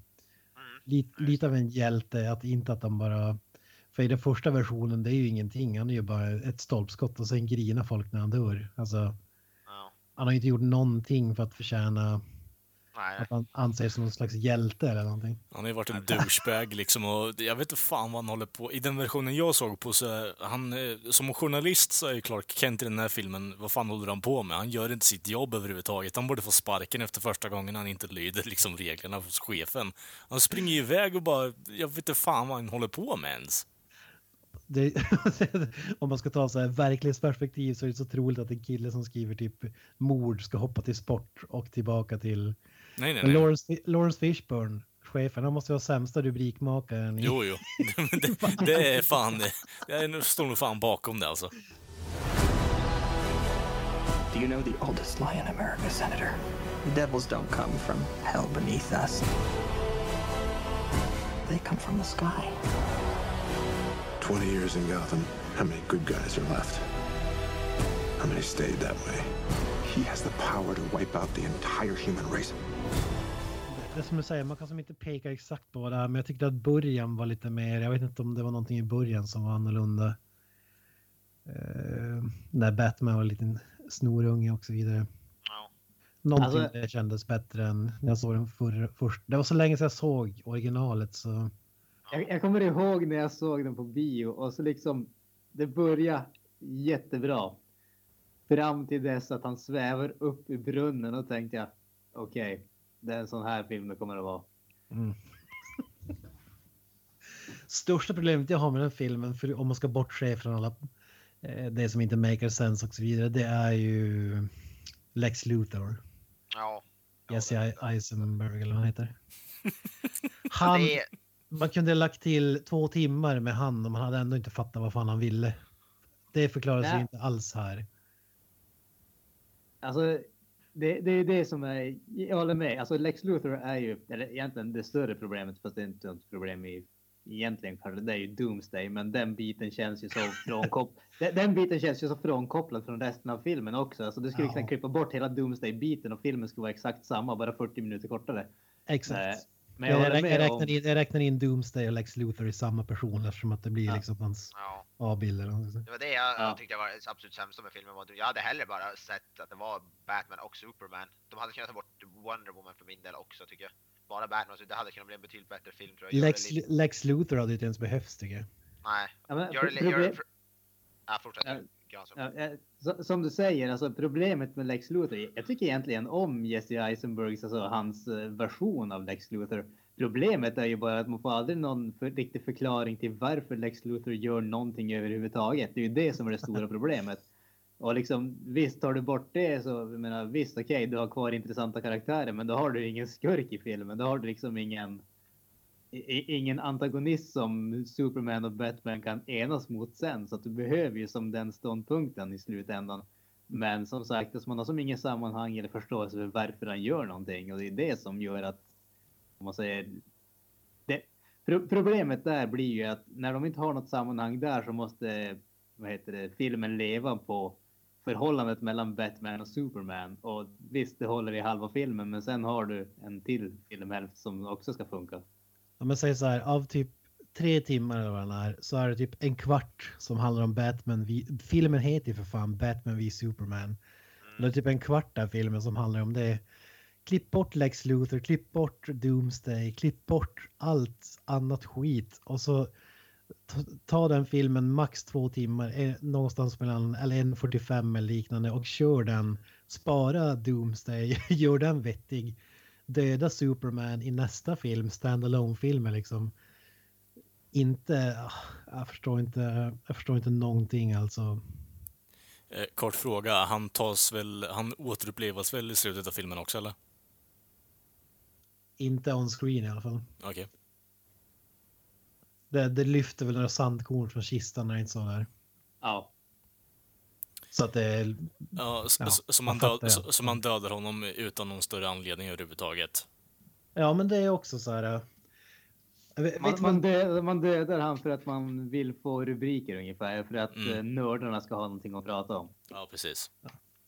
Lite, lite av en hjälte, att inte att han bara... För i den första versionen, det är ju ingenting. Han är ju bara ett stolpskott och sen grinar folk när han dör. Alltså. Han har inte gjort någonting för att förtjäna Nej, att han anses som någon slags hjälte eller någonting. Han har ju varit en douchebag liksom och jag vet inte fan vad han håller på. I den versionen jag såg på så är han, eh, som journalist så är ju Clark Kent i den här filmen, vad fan håller han på med? Han gör inte sitt jobb överhuvudtaget. Han borde få sparken efter första gången han inte lyder liksom reglerna hos chefen. Han springer ju iväg och bara, jag vet inte fan vad han håller på med ens. Det, om man ska ta så här verklighetsperspektiv så är det så troligt att en kille som skriver typ mord ska hoppa till sport och tillbaka till Nej, nej, nej. Lawrence, Lawrence Fishburne, sportchefen. Han måste vara sämsta rubrikmakaren. i- Jo, jo. det, det är fan... Jag står nog fan bakom det alltså. Do you know the oldest lie in America, Senator? The devils don't come from hell beneath us. They come from the sky. 20 years in Gotham, how many good guys are left? How many stayed that way? He has the power to wipe out the entire human race. Det som du säger, man kan som inte peka exakt på vad det är, men jag tyckte att början var lite mer, jag vet inte om det var någonting i början som var annorlunda. Uh, när Batman var en liten snorunge och så vidare. Någonting Alltså- kändes bättre än när jag såg den förr, först. Det var så länge sedan jag såg originalet så. Jag, jag kommer ihåg när jag såg den på bio och så liksom det börjar jättebra. Fram till dess att han svävar upp i brunnen och tänkte jag okej, det är en sån här film det kommer att vara. Mm. Största problemet jag har med den filmen, för om man ska bortse från alla eh, det som inte maker sense och så vidare, det är ju Lex Luthor. Ja. Jesse Eisenberg eller vad han heter. Han, Det är, man kunde lagt till två timmar med han och man hade ändå inte fattat vad fan han ville. Det förklaras ju Nej. inte alls här. Alltså, det, det är det som är, jag håller med. Alltså Lex Luthor är ju, eller egentligen det större problemet, fast det är inte ett problem i egentligen det är ju Doomsday, men den biten känns ju så frånkopplad. den, den biten känns ju så frånkopplad från resten av filmen också. Alltså du skulle Ja. kunna klippa bort hela Doomsday-biten och filmen skulle vara exakt samma, bara 40 minuter kortare. Exakt. Nej, Men jag jag, jag, räknar om... in, jag räknar in Doomsday och Lex Luthor i samma person eftersom att det blir Ja. liksom hans ja. avbild. eller vad man ska säga. Det var det jag, Ja. tyckte var det absolut sämsta med filmen. Var jag hade hellre bara sett att det var Batman och Superman. De hade kunnat ta bort Wonder Woman för min del också tycker jag. Bara Batman, så det hade kunnat bli en betydligt bättre film tror jag. Lex, lite- Lex Luthor hade ju inte ens behövts tycker jag. Nej. Ja, men Gör det, gör det, för... Ja, fortsätt. Ja. Granström. Ja, så- som du säger, alltså problemet med Lex Luthor, jag tycker egentligen om Jesse Eisenbergs, alltså hans eh, version av Lex Luthor. Problemet är ju bara att man får aldrig någon för, riktig förklaring till varför Lex Luthor gör någonting överhuvudtaget. Det är ju det som är det stora problemet. Och liksom visst, tar du bort det så, jag menar visst okej, du har kvar intressanta karaktärer, men då har du ingen skurk i filmen. Då har du liksom ingen, ingen antagonist som Superman och Batman kan enas mot sen. Så att du behöver ju som den ståndpunkten i slutändan. Men som sagt, man har som ingen sammanhang eller förståelse för varför han gör någonting. Och det är det som gör att, om man säger, det, pro, problemet där blir ju att när de inte har något sammanhang där så måste, vad heter det, filmen leva på förhållandet mellan Batman och Superman. Och visst, det håller i halva filmen, men sen har du en till filmhälft som också ska funka. Om man säger så här, av typ tre timmar eller vad den är, så är det typ en kvart som handlar om Batman. Vi, filmen heter ju för fan Batman v Superman. Det är typ en kvart av filmen som handlar om det. Klipp bort Lex Luthor, klipp bort Doomsday, klipp bort allt annat skit och så ta, ta den filmen max två timmar, eh, någonstans mellan, eller 1.45 eller liknande och kör den. Spara Doomsday, gör den vettig. Döda Superman i nästa film, standalone filmen liksom. Inte, ah, jag förstår inte, jag förstår inte någonting alltså. Eh, kort fråga, han tas väl, han återupplevas väl i slutet av filmen också eller? Inte on screen i alla fall. Okej. Det, det lyfter väl några sandkorn från kistan när det inte så där. Ja, Så att det. Ja, Ja, så, man död, så, så man dödar honom utan någon större anledning överhuvudtaget. Ja, men det är också så här... äh, vet- man, man, dödar, man dödar han för att man vill få rubriker ungefär. För att Mm. eh, nördarna ska ha någonting att prata om. Ja, precis.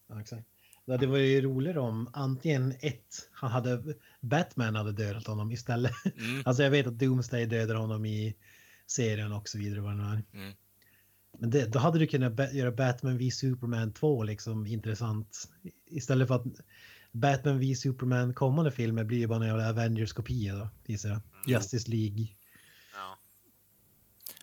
Ja, exakt. Det hade varit roligare om antingen ett, han hade, Batman hade dödat honom istället. Mm. Alltså jag vet att Doomsday dödar honom i serien och så vidare. Vad det nu är. Mm. Men det, då hade du kunnat göra Batman v Superman 2 liksom intressant. Istället för att Batman v Superman kommande filmer blir ju bara en jävla Avengers-kopia då, gissar jag. Justice League. Ja.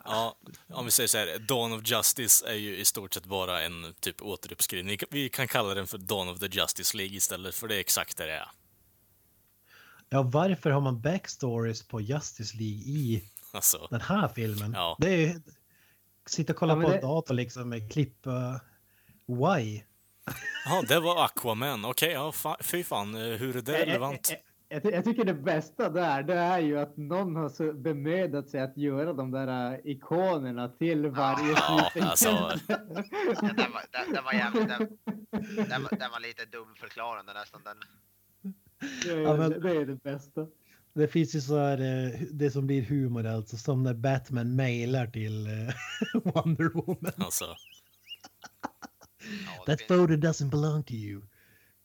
Ja, om vi säger så här, Dawn of Justice är ju i stort sett bara en typ återuppskrivning. Vi kan kalla den för Dawn of the Justice League istället, för det är exakt det det är. Ja, varför har man backstories på Justice League i Alltså, den här filmen? Ja. Det är. Sitta och kolla Ja, på det- dator liksom med klipp... Uh, why? ja, det var Aquaman. Okej, ja, fa- fy fan, eh, hur är det relevant? Är, är, Jag, ty- jag tycker det bästa där, det är ju att någon har bemödat sig att göra de där ikonerna till varje Ja, superhjälte. alltså. Ja, den, var, den, den var jävligt, den, den, var, den var lite dumförklarande nästan. Den, Det är, Ja, men- det är det bästa. Det finns ju så här, eh, det som blir humor alltså, som när Batman mailar till eh, Wonder Woman. Alltså, That photo doesn't belong to you.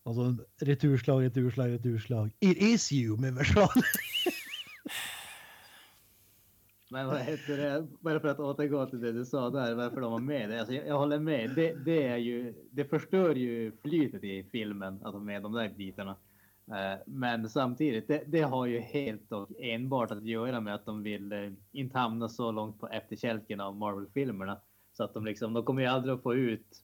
Och så returslag, returslag, returslag. It is you med versal. Men vad heter det? Bara för att återgå till det du sa där, varför de var med. Alltså, jag, jag håller med. Det, det, är ju, det förstör ju flytet i filmen, alltså med de där bitarna. Eh, Men samtidigt, det, det har ju helt och enbart att göra med att de vill eh, inte hamna så långt på efterkälken av Marvel-filmerna. Så att de liksom, de kommer ju aldrig att få ut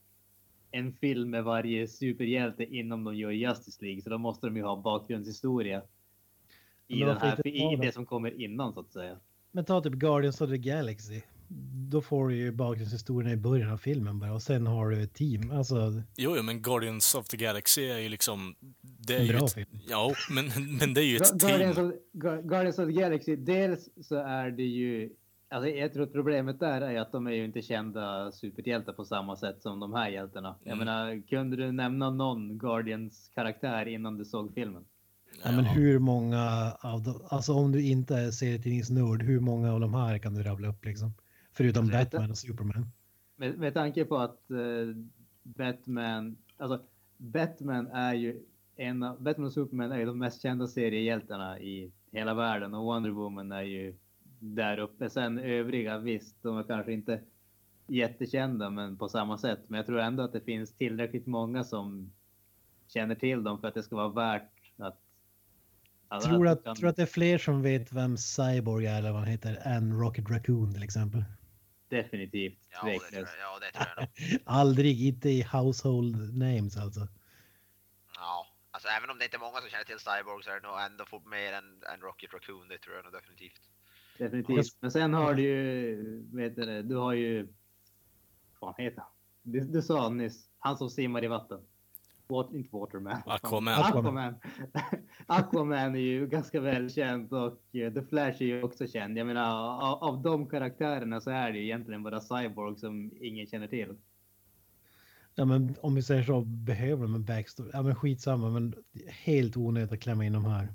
en film med varje superhjälte innan de gör Justice League. Så då måste de ju ha bakgrundshistoria i, den här, i det? som kommer innan så att säga. Men ta typ Guardians of the Galaxy. Då får du ju bakgrundshistorien i början av filmen bara och sen har du ett team. Alltså, jo, jo, men Guardians of the Galaxy är ju liksom... Det är En ju bra ett, film. Ja, men, men det är ju ett Gu- Guardians team. of, Gu- Guardians of the Galaxy, dels så är det ju... Alltså jag tror att problemet där är att de är ju inte kända superhjältar på samma sätt som de här hjältarna. Jag Mm. menar, kunde du nämna någon Guardians-karaktär innan du såg filmen? ja, men hur många av dem, alltså om du inte är serietidningsnörd, hur många av de här kan du rabbla upp liksom? Förutom Alltså, Batman och Superman. Med, med tanke på att eh, Batman, alltså Batman är ju en av, Batman och Superman är ju de mest kända seriehjältarna i hela världen och Wonder Woman är ju där uppe. Sen övriga visst, de är kanske inte jättekända men på samma sätt. Men jag tror ändå att det finns tillräckligt många som känner till dem för att det ska vara värt att... att Tror att att, kan- tror att det är fler som vet vem Cyborg är eller vad han heter än Rocket Raccoon till exempel? Definitivt. ja, det tror jag, ja, det tror jag nog. Aldrig, inte i household names alltså. Ja, alltså även om det inte är många som känner till Cyborg så är det nog ändå fått mer än, än Rocket Raccoon, det tror jag nog definitivt. Definitivt. Men sen har du ju, vet du, du har ju, vad fan heter han? Du, du sa nyss, han som simmar i vatten. Wat, inte Waterman. Aquaman. Aquaman. Aquaman är ju ganska välkänd och eh, The Flash är ju också känd. Jag menar av, av de karaktärerna så är det ju egentligen bara Cyborg som ingen känner till. Ja, men om vi säger så, behöver de en backstory? Ja, men skitsamma, men helt onödigt att klämma in de här.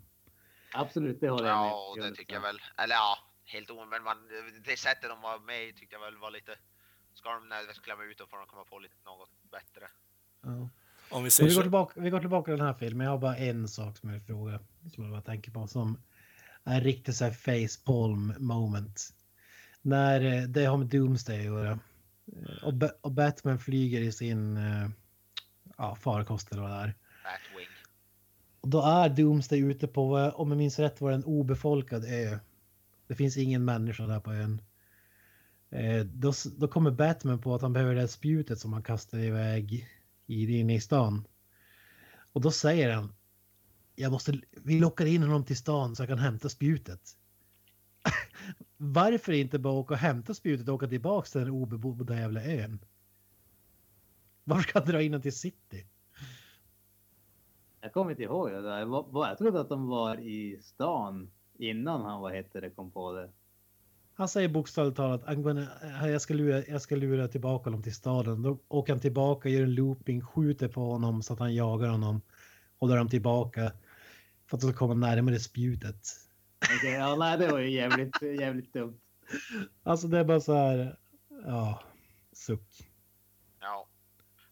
Absolut, det håller jag med. Ja, det tycker jag väl. Eller ja, helt omöjligt. Men man, det sättet de var med i tyckte jag väl var lite... Ska de ska klämma ut dem får de komma på lite något bättre. Ja. Om vi vi, går tillbaka, vi går tillbaka till den här filmen. Jag har bara en sak som jag vill fråga. Som jag bara tänker på. Som är riktigt så här facepalm moment. När eh, det har med Doomsday att göra. Eh, Och, Ba- och Batman flyger i sin eh, ja, farkost eller vad det är. Batwing. Och då är Doomsday ute på, om jag minns rätt var det en obefolkad ö. Det finns ingen människa där på ön. Eh, då, då kommer Batman på att han behöver det här spjutet som han kastar iväg inne i stan. Och då säger han, jag måste, vi lockar in honom till stan så jag kan hämta spjutet. Varför inte bara åka och hämta spjutet och åka tillbaka till den obebodda jävla ön? Varför ska han dra in honom till city? Jag kommer inte ihåg det där. Vad- Jag trodde att de var i stan innan han, vad heter det, kom på det. Han säger bokstavligt talat eh, jag, ska lura, jag ska lura tillbaka honom till staden. Då åker han tillbaka, gör en looping, skjuter på honom så att han jagar honom. Och drar han tillbaka för att de ska komma närmare spjutet. Okej, ja, nej, det var ju jävligt, jävligt dumt. Alltså det är bara så här, ja, suck. Ja.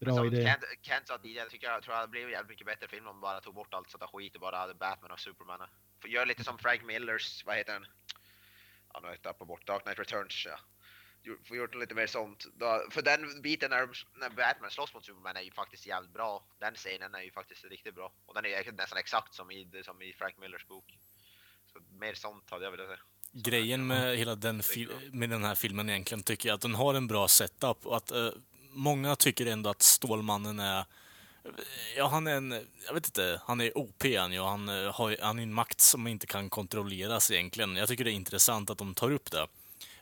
Bra som idé. Kent, Kent sa tidigare, jag tycker jag tror att det blev jävligt mycket bättre film om man bara tog bort allt sånt där skit och bara hade Batman och Superman. För gör lite som Frank Millers, vad heter den? Ja, nu har jag tappat bort Dark Knight Returns. Ja. Ju- Får gjort lite mer sånt. Då, för den biten när, när Batman slåss mot Superman är ju faktiskt jävligt bra. Den scenen är ju faktiskt riktigt bra. Och den är nästan exakt som i, som i Frank Millers bok. Så mer sånt hade jag velat säga. grejen med hela den, med den här filmen egentligen tycker jag att den har en bra setup och att eh, många tycker ändå att Stålmannen är Ja, han är en, jag vet inte, han är OP han ju, han eh, har han är en makt som inte kan kontrolleras egentligen. Jag tycker det är intressant att de tar upp det.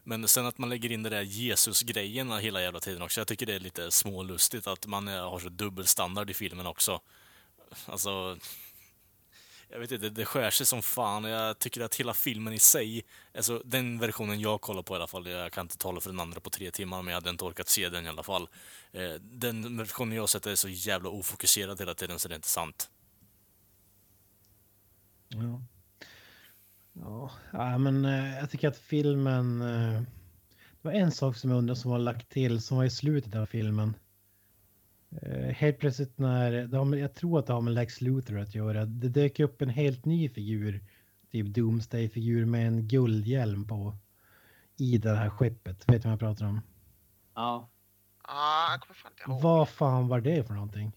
Men sen att man lägger in det där Jesus-grejen hela jävla tiden också, jag tycker det är lite smålustigt att man eh, har så dubbel standard i filmen också. Alltså, jag vet inte, det skär sig som fan. Jag tycker att hela filmen i sig, alltså den versionen jag kollar på i alla fall, jag kan inte tala för den andra på tre timmar, men jag hade inte orkat se den i alla fall. Eh, den versionen jag har sett är så jävla ofokuserad hela tiden så det är inte sant. Ja. Ja, ja men eh, jag tycker att filmen... Eh, det var en sak som jag undrar som var lagt till som var i slutet av filmen. Eh, Helt plötsligt när, med, jag tror att det har med Lex Luthor att göra. Det dök upp en helt ny figur, typ Doomsday-figur med en guldhjälm på. I det här skeppet, vet du vad jag pratar om? Ja, Ah, jag kommer fan inte ihåg. Vad fan var det för någonting?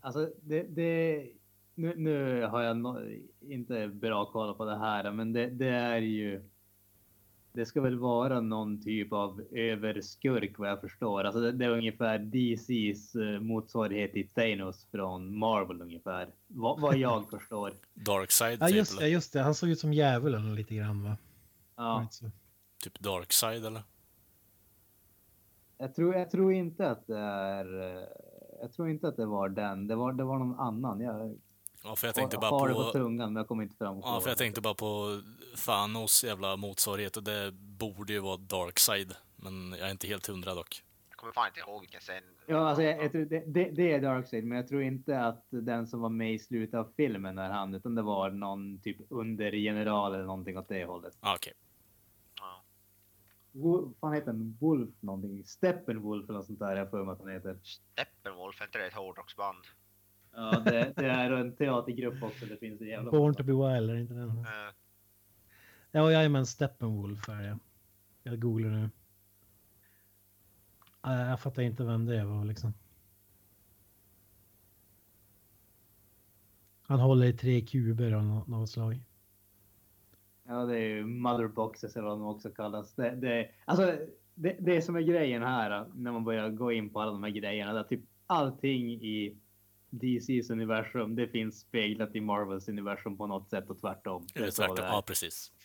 alltså det, det nu, nu har jag no, inte bra koll på det här, men det, det är ju. Det ska väl vara någon typ av överskurk vad jag förstår. Alltså det, det är ungefär DCs eh, motsvarighet till Thanos från Marvel ungefär. Vad, vad jag förstår. Darkseid Ja just det, just det. Han såg ut som djävulen lite grann va? Ja? Typ Darkseid eller? jag tror, jag tror inte att det är. eh, Jag tror inte att det var den. Det var, det var någon annan. Jag Ja, för jag tänkte bara har det på på... tungan, men jag kommer inte fram Ja, för jag tänkte bara på Thanos jävla motsvarighet och det borde ju vara Darkseid. Men jag är inte helt hundra dock. Jag kommer fan inte ihåg vilken scen. Ja, alltså jag, jag tror det, det, det är Darkseid, men jag tror inte att den som var med i slutet av filmen är han, utan det var någon typ undergeneral eller någonting åt det hållet. Ah, Okej. Ja. Wo- fan heter den? Wolf någonting? Steppenwolf eller något sånt där, jag för mig att han heter. Steppenwolf, är inte det ett hårdrocksband? Ja, det, det är en teatergrupp också. Det finns en jävla... Born to be wild, är inte den? Eh, Ja, jajamän, Steppenwolf är det. Jag googlar nu. Jag fattar inte vem det var liksom. Han håller i tre kuber av något slag. Ja, det är ju motherboxes eller vad de också kallas. Det, det, alltså, det, det som är grejen här när man börjar gå in på alla de här grejerna, det är typ allting i DCs universum, det finns speglat i Marvels universum på något sätt och tvärtom. Eller tvärtom. Ja, precis.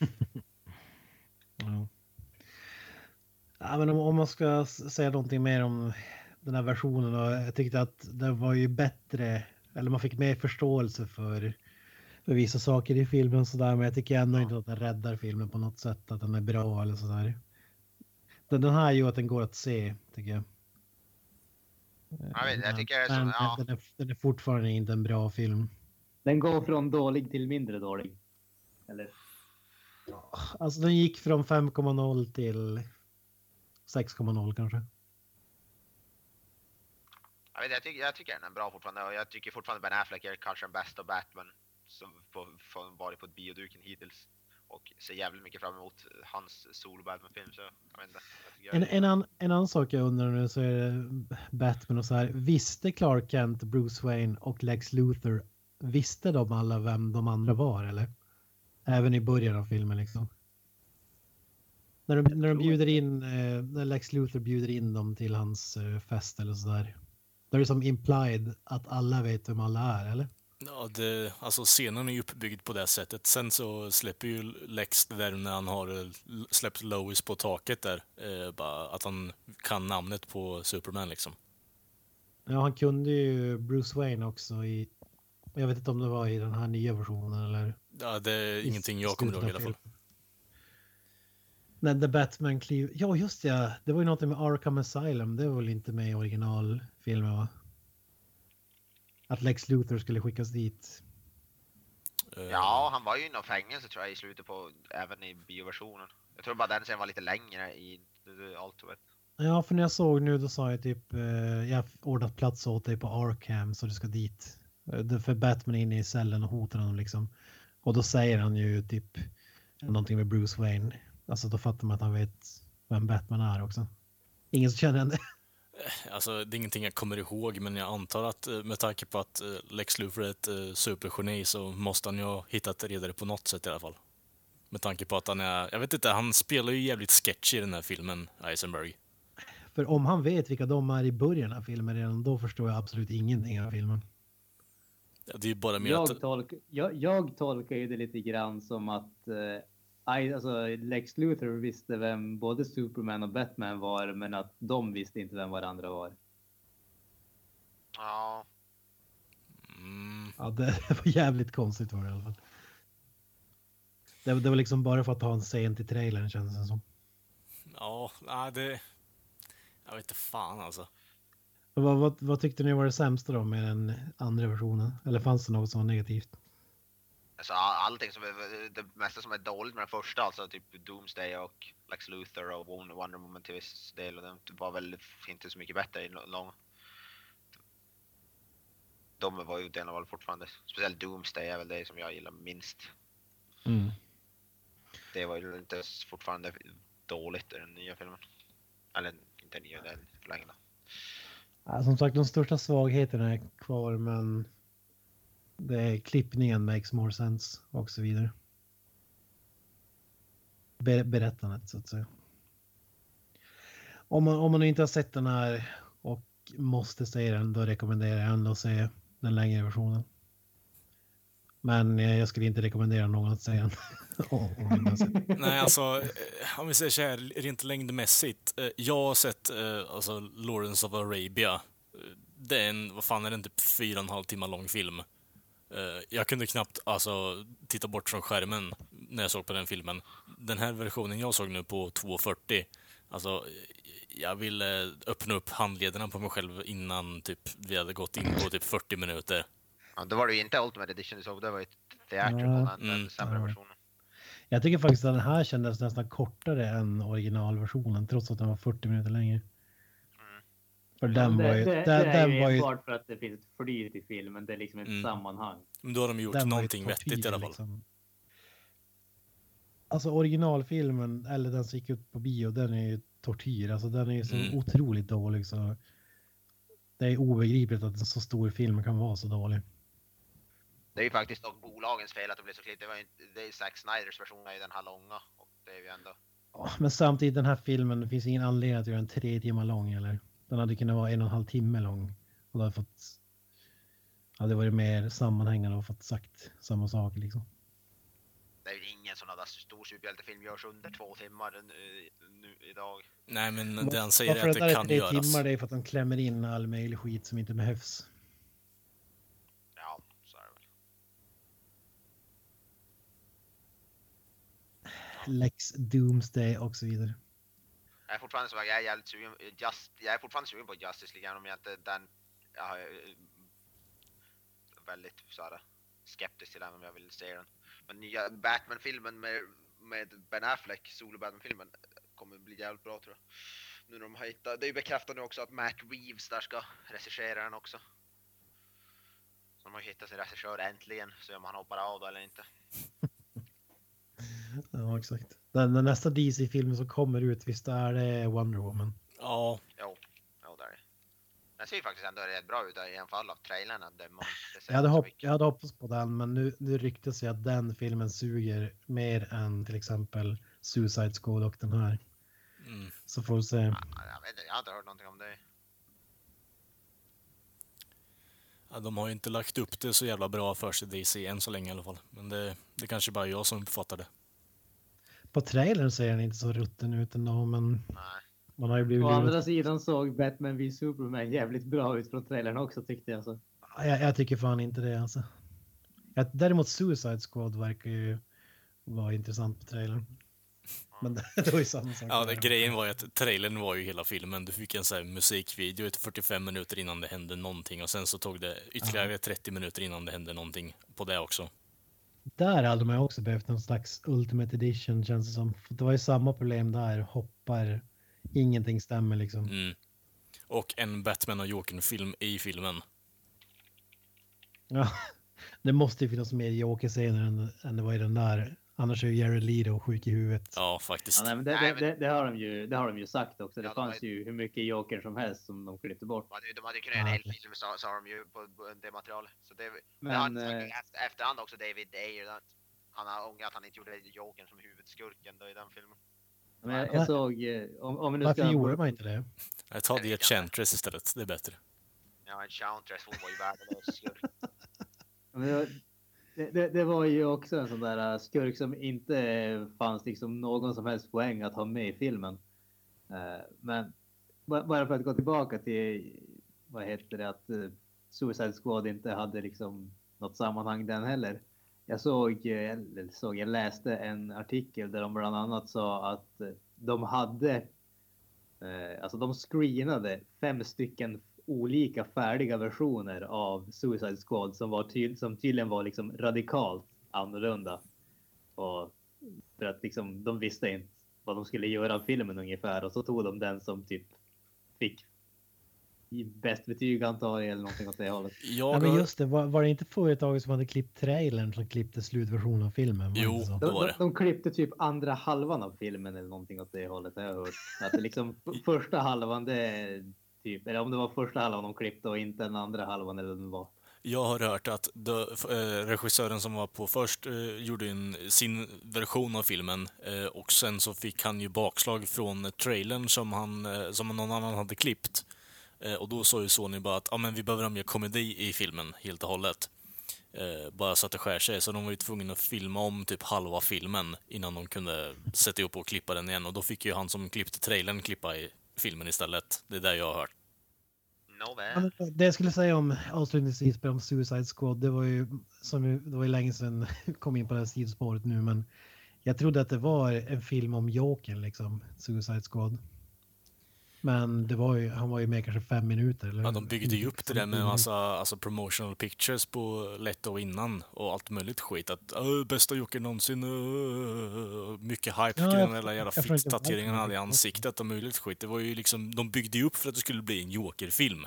Ja. Ja, men om, om man ska säga någonting mer om den här versionen och jag tyckte att det var ju bättre, eller man fick mer förståelse för, för vissa saker i filmen och sådär, men jag tycker ändå inte att den räddar filmen på något sätt, att den är bra eller sådär. Den, den här gör att den går att se, tycker jag. Jag vet, jag tycker det är Men som, ja. den, är, den är fortfarande inte en bra film. Den går från dålig till mindre dålig. Eller? Alltså den gick från 5,0 till 6,0 kanske. Jag, vet, jag, tycker, jag tycker den är bra fortfarande och jag tycker fortfarande Ben Affleck är kanske den bästa Batman som på, som varit på bioduken hittills. Och ser jävligt mycket fram emot hans solo Batman-film så jag vet inte. Jag En, en, an, en annan sak jag undrar nu så är det Batman och så här. Visste Clark Kent, Bruce Wayne och Lex Luthor, visste de alla vem de andra var eller? Även i början av filmen liksom. När de, när de bjuder in, eh, när Lex Luthor bjuder in dem till hans eh, fest eller sådär. Då är det som implied att alla vet vem alla är eller? Ja, det, alltså scenen är ju uppbyggd på det sättet. Sen så släpper ju Lex det där när han har eh, släppt Lois på taket där. Eh, bara att han kan namnet på Superman liksom. Ja, han kunde ju Bruce Wayne också i, jag vet inte om det var i den här nya versionen eller? Ja, det är i ingenting jag kommer ihåg i alla fall. När The Batman kliver... Ja, just det. ja. Det var ju något med Arkham Asylum. Det var väl inte med i originalfilmen, va? Att Lex Luthor skulle skickas dit. Eh, Ja, han var ju i någon fängelse tror jag i slutet på, även i bioversionen. Jag tror bara den scenen var lite längre i Ultimate. Ja, för när jag såg nu då sa jag typ eh, jag har ordnat plats åt dig på Arkham så du ska dit. Eh, För Batman är inne i cellen och hotar honom liksom. Och då säger han ju typ någonting med Bruce Wayne. Alltså då fattar man att han vet vem Batman är också. Ingen som känner henne. Alltså, det är ingenting jag kommer ihåg, men jag antar att eh, med tanke på att eh, Lex Luthor är ett eh, supergeni så måste han ju ha hittat reda det på något sätt i alla fall. Med tanke på att han är, jag vet inte, han spelar ju jävligt sketchy i den här filmen, Eisenberg. För om han vet vilka de är i början av filmen redan då förstår jag absolut ingenting av filmen. Ja, Det är bara mer att... Jag, tolk, jag, jag tolkar ju det lite grann som att eh, alltså Lex Luthor visste vem både Superman och Batman var, men att de visste inte vem varandra var. Ja, Mm, Ja, det var jävligt konstigt var det i alla fall. Det, det var liksom bara för att ha en scen till trailern kändes det som. ja, nej, det... Jag vet inte fan alltså. Vad, vad, vad tyckte ni var det sämsta då med den andra versionen? Eller fanns det något som var negativt? Alltså all- allting som är, det mesta som är dåligt med den första, alltså typ Doomsday och Lex Luthor och Wonder Woman till viss del, och den var väl inte så mycket bättre i lång. De var ju den väl fortfarande, speciellt Doomsday är väl det som jag gillar minst. Mm. Det var ju inte fortfarande dåligt i den nya filmen. Eller inte nya, den. Ja, som sagt, de största svagheterna är kvar, men det är klippningen makes more sense och så vidare. Ber berättandet så att säga. Om man, om man inte har sett den här och måste se den, då rekommenderar jag ändå att se den längre versionen. Men jag skulle inte rekommendera någon att se den. Nej, alltså, eh, om vi säger så här, rent längdmässigt. eh, Jag har sett eh, alltså, Lawrence of Arabia. Det är en, vad fan är den, typ fyra och en halv timme lång film. Eh, Jag kunde knappt alltså, titta bort från skärmen när jag såg på den filmen. Den här versionen jag såg nu på 2.40, alltså, jag ville öppna upp handlederna på mig själv innan typ, vi hade gått in på typ 40 minuter. Ja, då var det ju inte Ultimate Edition du såg, det var ju Theatrical, Ja. den, den Mm. sämre versionen. Jag tycker faktiskt att den här kändes nästan kortare än originalversionen trots att den var 40 minuter längre. För den det, var ju... det, den, det är den ju var ju enbart för att det finns ett flyt i filmen. Det är liksom ett Mm. sammanhang. Men då har de gjort den någonting vettigt i tortyr, alla fall. liksom. Alltså originalfilmen, eller den som gick ut på bio, den är ju tortyr. Alltså den är ju så Mm. otroligt dålig så... Det är obegripligt att en så stor film kan vara så dålig. Det är ju faktiskt dock bolagens fel att det blev så klippt. Det, var ju, inte- det är ju Zack Snyders version är ju den här långa. Och det är ju ändå... Ja, Men samtidigt den här filmen, det finns ingen anledning att göra den tre timmar lång eller? Den hade kunnat vara en och en halv timme lång. Och då hade fått... Hade varit mer sammanhängande och fått sagt samma sak liksom. Det är ju ingen sån där stor superhjältefilm görs under två timmar nu, nu idag. Nej, men det han säger är varför att den det är kan göras. timmar det är för att de klämmer in all möjlig skit som inte behövs. Ja, så är det väl. Lex Doomsday och så vidare. Jag är fortfarande jag är jävligt sugen, just, jag är fortfarande sugen på Justice League, även om jag inte den, jag är eh, väldigt så här, skeptisk till den om jag vill se den. Men nya Batman-filmen med, med Ben Affleck, solo Batman-filmen, kommer bli jävligt bra tror jag. Nu när de har hittat, det är ju bekräftat nu också att Matt Reeves där ska regissera den också. Så de har ju hittat sin regissör äntligen, så om han hoppar av då eller inte. Ja, exakt. Den, den nästa DC-filmen som kommer ut, visst är det Wonder Woman? Ja, Jo, jo det är det. Den ser ju faktiskt ändå rätt bra ut i alla fall av trailern. Jag hade, hopp, jag hade hoppats på den, men nu, nu ryktas det att den filmen suger mer än till exempel Suicide Squad och den här. mm. Så får vi se. Ja, Jag, vet, inte, jag har inte hört någonting om det. Ja, de har ju inte lagt upp det så jävla bra för sig DC än så länge i alla fall. Men det, det kanske bara är jag som uppfattar det. På trailern ser den inte så rutten ut ändå, men Nej. man har ju blivit Å andra sidan såg Batman v Superman jävligt bra ut från trailern också tyckte jag. Så. Jag, jag tycker fan inte det alltså. Jag, däremot Suicide Squad verkar ju vara intressant på trailern. Men det, det var ju samma sak. Ja, det, grejen var ju att trailern var ju hela filmen. Du fick en sån här musikvideo i 45 minuter innan det hände någonting och sen så tog det ytterligare 30 minuter innan det hände någonting på det också. Där hade man också behövt någon slags Ultimate Edition känns det som. Det var ju samma problem där. Hoppar, ingenting stämmer liksom. Mm. Och en Batman och Jokern-film i filmen. Ja, det måste ju finnas mer Joker-scener än, än det var i den där. Annars är ju Jared Leto sjuk i huvudet. Ja, faktiskt. Ja, nej, men det, Nej, men- det, det, har de ju, det har de ju sagt också. Det Ja, de fanns ju hur mycket Joker som helst som de klippte bort. De hade, de hade kunnat göra en Ja, hel film sa, sa de ju på, på det materialet. Så det, men, det har eh, efterhand också David Ayer han har ångrat att han inte gjorde Jokern som huvudskurken då i den filmen. Men jag, jag såg, eh, om, om vi nu Varför ska... gjorde man inte det? Jag tar det Enchantress istället, det är bättre. Ja, en Chantress hon var ju värdelös skurk. Det, det, det, var ju också en sån där äh, skurk som inte fanns liksom någon som helst poäng att ha med i filmen. Äh, men bara för att gå tillbaka till vad heter det att äh, Suicide Squad inte hade liksom något sammanhang den heller. Jag såg, eller såg, jag läste en artikel där de bland annat sa att de hade, alltså de screenade fem stycken olika färdiga versioner av Suicide Squad som, var ty- som tydligen var liksom radikalt annorlunda. Och för att liksom, de visste inte vad de skulle göra av filmen ungefär och så tog de den som typ fick bäst betyg antar jag eller någonting åt det hållet. Jag Ja, men just det, var, var det inte företaget som hade klippt trailern som klippte slutversionen av filmen? Det Jo. Det De, var de, det. de klippte typ andra halvan av filmen eller någonting åt det hållet har jag hört. Att det liksom första halvan det är typ, eller om det var första halvan de klippte och inte den andra halvan eller den var. Jag har hört att de, eh, regissören som var på först eh, gjorde en, sin version av filmen eh, och sen så fick han ju bakslag från trailern som, han, eh, som någon annan hade klippt. Eh, och då sa ju Sony bara att ah, men vi behöver ha mer komedi i filmen helt och hållet. Eh, bara så att det skär sig. Så de var ju tvungna att filma om typ halva filmen innan de kunde sätta ihop och klippa den igen. Och då fick ju han som klippte trailern klippa i filmen istället. Det är det jag har hört. Nåväl. Det jag skulle säga om avslutningsvis om Suicide Squad, det var ju som det var ju länge sedan kom in på det här sidospåret nu, men jag trodde att det var en film om Jokern liksom, Suicide Squad. Men det var ju, han var ju med kanske fem minuter. Eller Ja, de byggde ju upp det där med Mm. massa alltså promotional pictures på Letto innan och allt möjligt skit. Att "Åh, bästa Jokern någonsin, åh." mycket hype Ja, kring den där jävla fitt-tatueringen han hade i ansiktet och möjligt skit. Det var ju liksom, de byggde ju upp för att det skulle bli en Joker-film.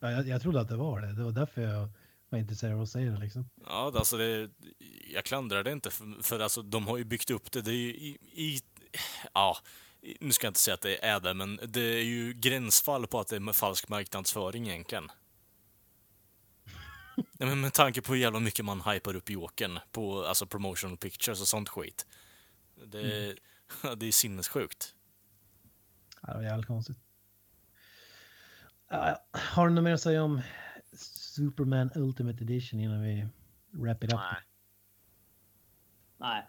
Ja, jag, jag trodde att det var det. Det var därför jag var intresserad av att säga det liksom. Ja, alltså det, jag klandrar det inte för, för alltså de har ju byggt upp det. Det är ju i, i ja, nu ska jag inte säga att det är det, men det är ju gränsfall på att det är med falsk marknadsföring egentligen. Nej, men med tanke på hur jävla mycket man hypar upp Jokern på alltså promotional pictures och sånt skit. Det, är- det är sinnessjukt. Ja, det var jävligt konstigt. Ja. har du något mer att säga om Superman Ultimate Edition innan vi wrap it up? Nej, Nej.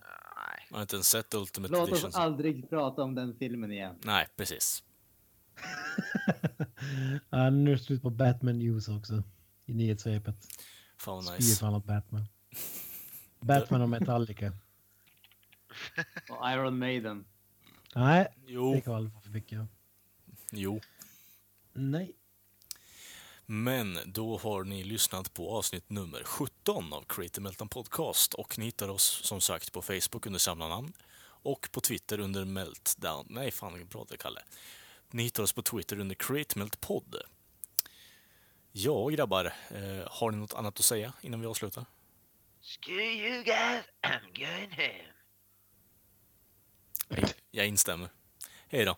Man har inte ens sett Ultimate låt Edition. oss aldrig prata om den filmen igen. Nej, precis. ja, nu är det slut på Batman News också. I nyhetssvepet. Fan vad Spyr nice. på annat Batman. Batman och Metallica. Och Iron Maiden. Nej, det Jo, kan aldrig få för mycket. jo. Nej. Men då har ni lyssnat på avsnitt nummer 17 av Creative Meltdown Podcast och ni hittar oss som sagt på Facebook under samma namn och på Twitter under Meltdown. Nej, fan vilken bra det Kalle. Ni hittar oss på Twitter under Create Melt Podd. Ja, grabbar, eh, har ni något annat att säga innan vi avslutar? Screw you guys, I'm going home. Jag, jag instämmer. Hej då.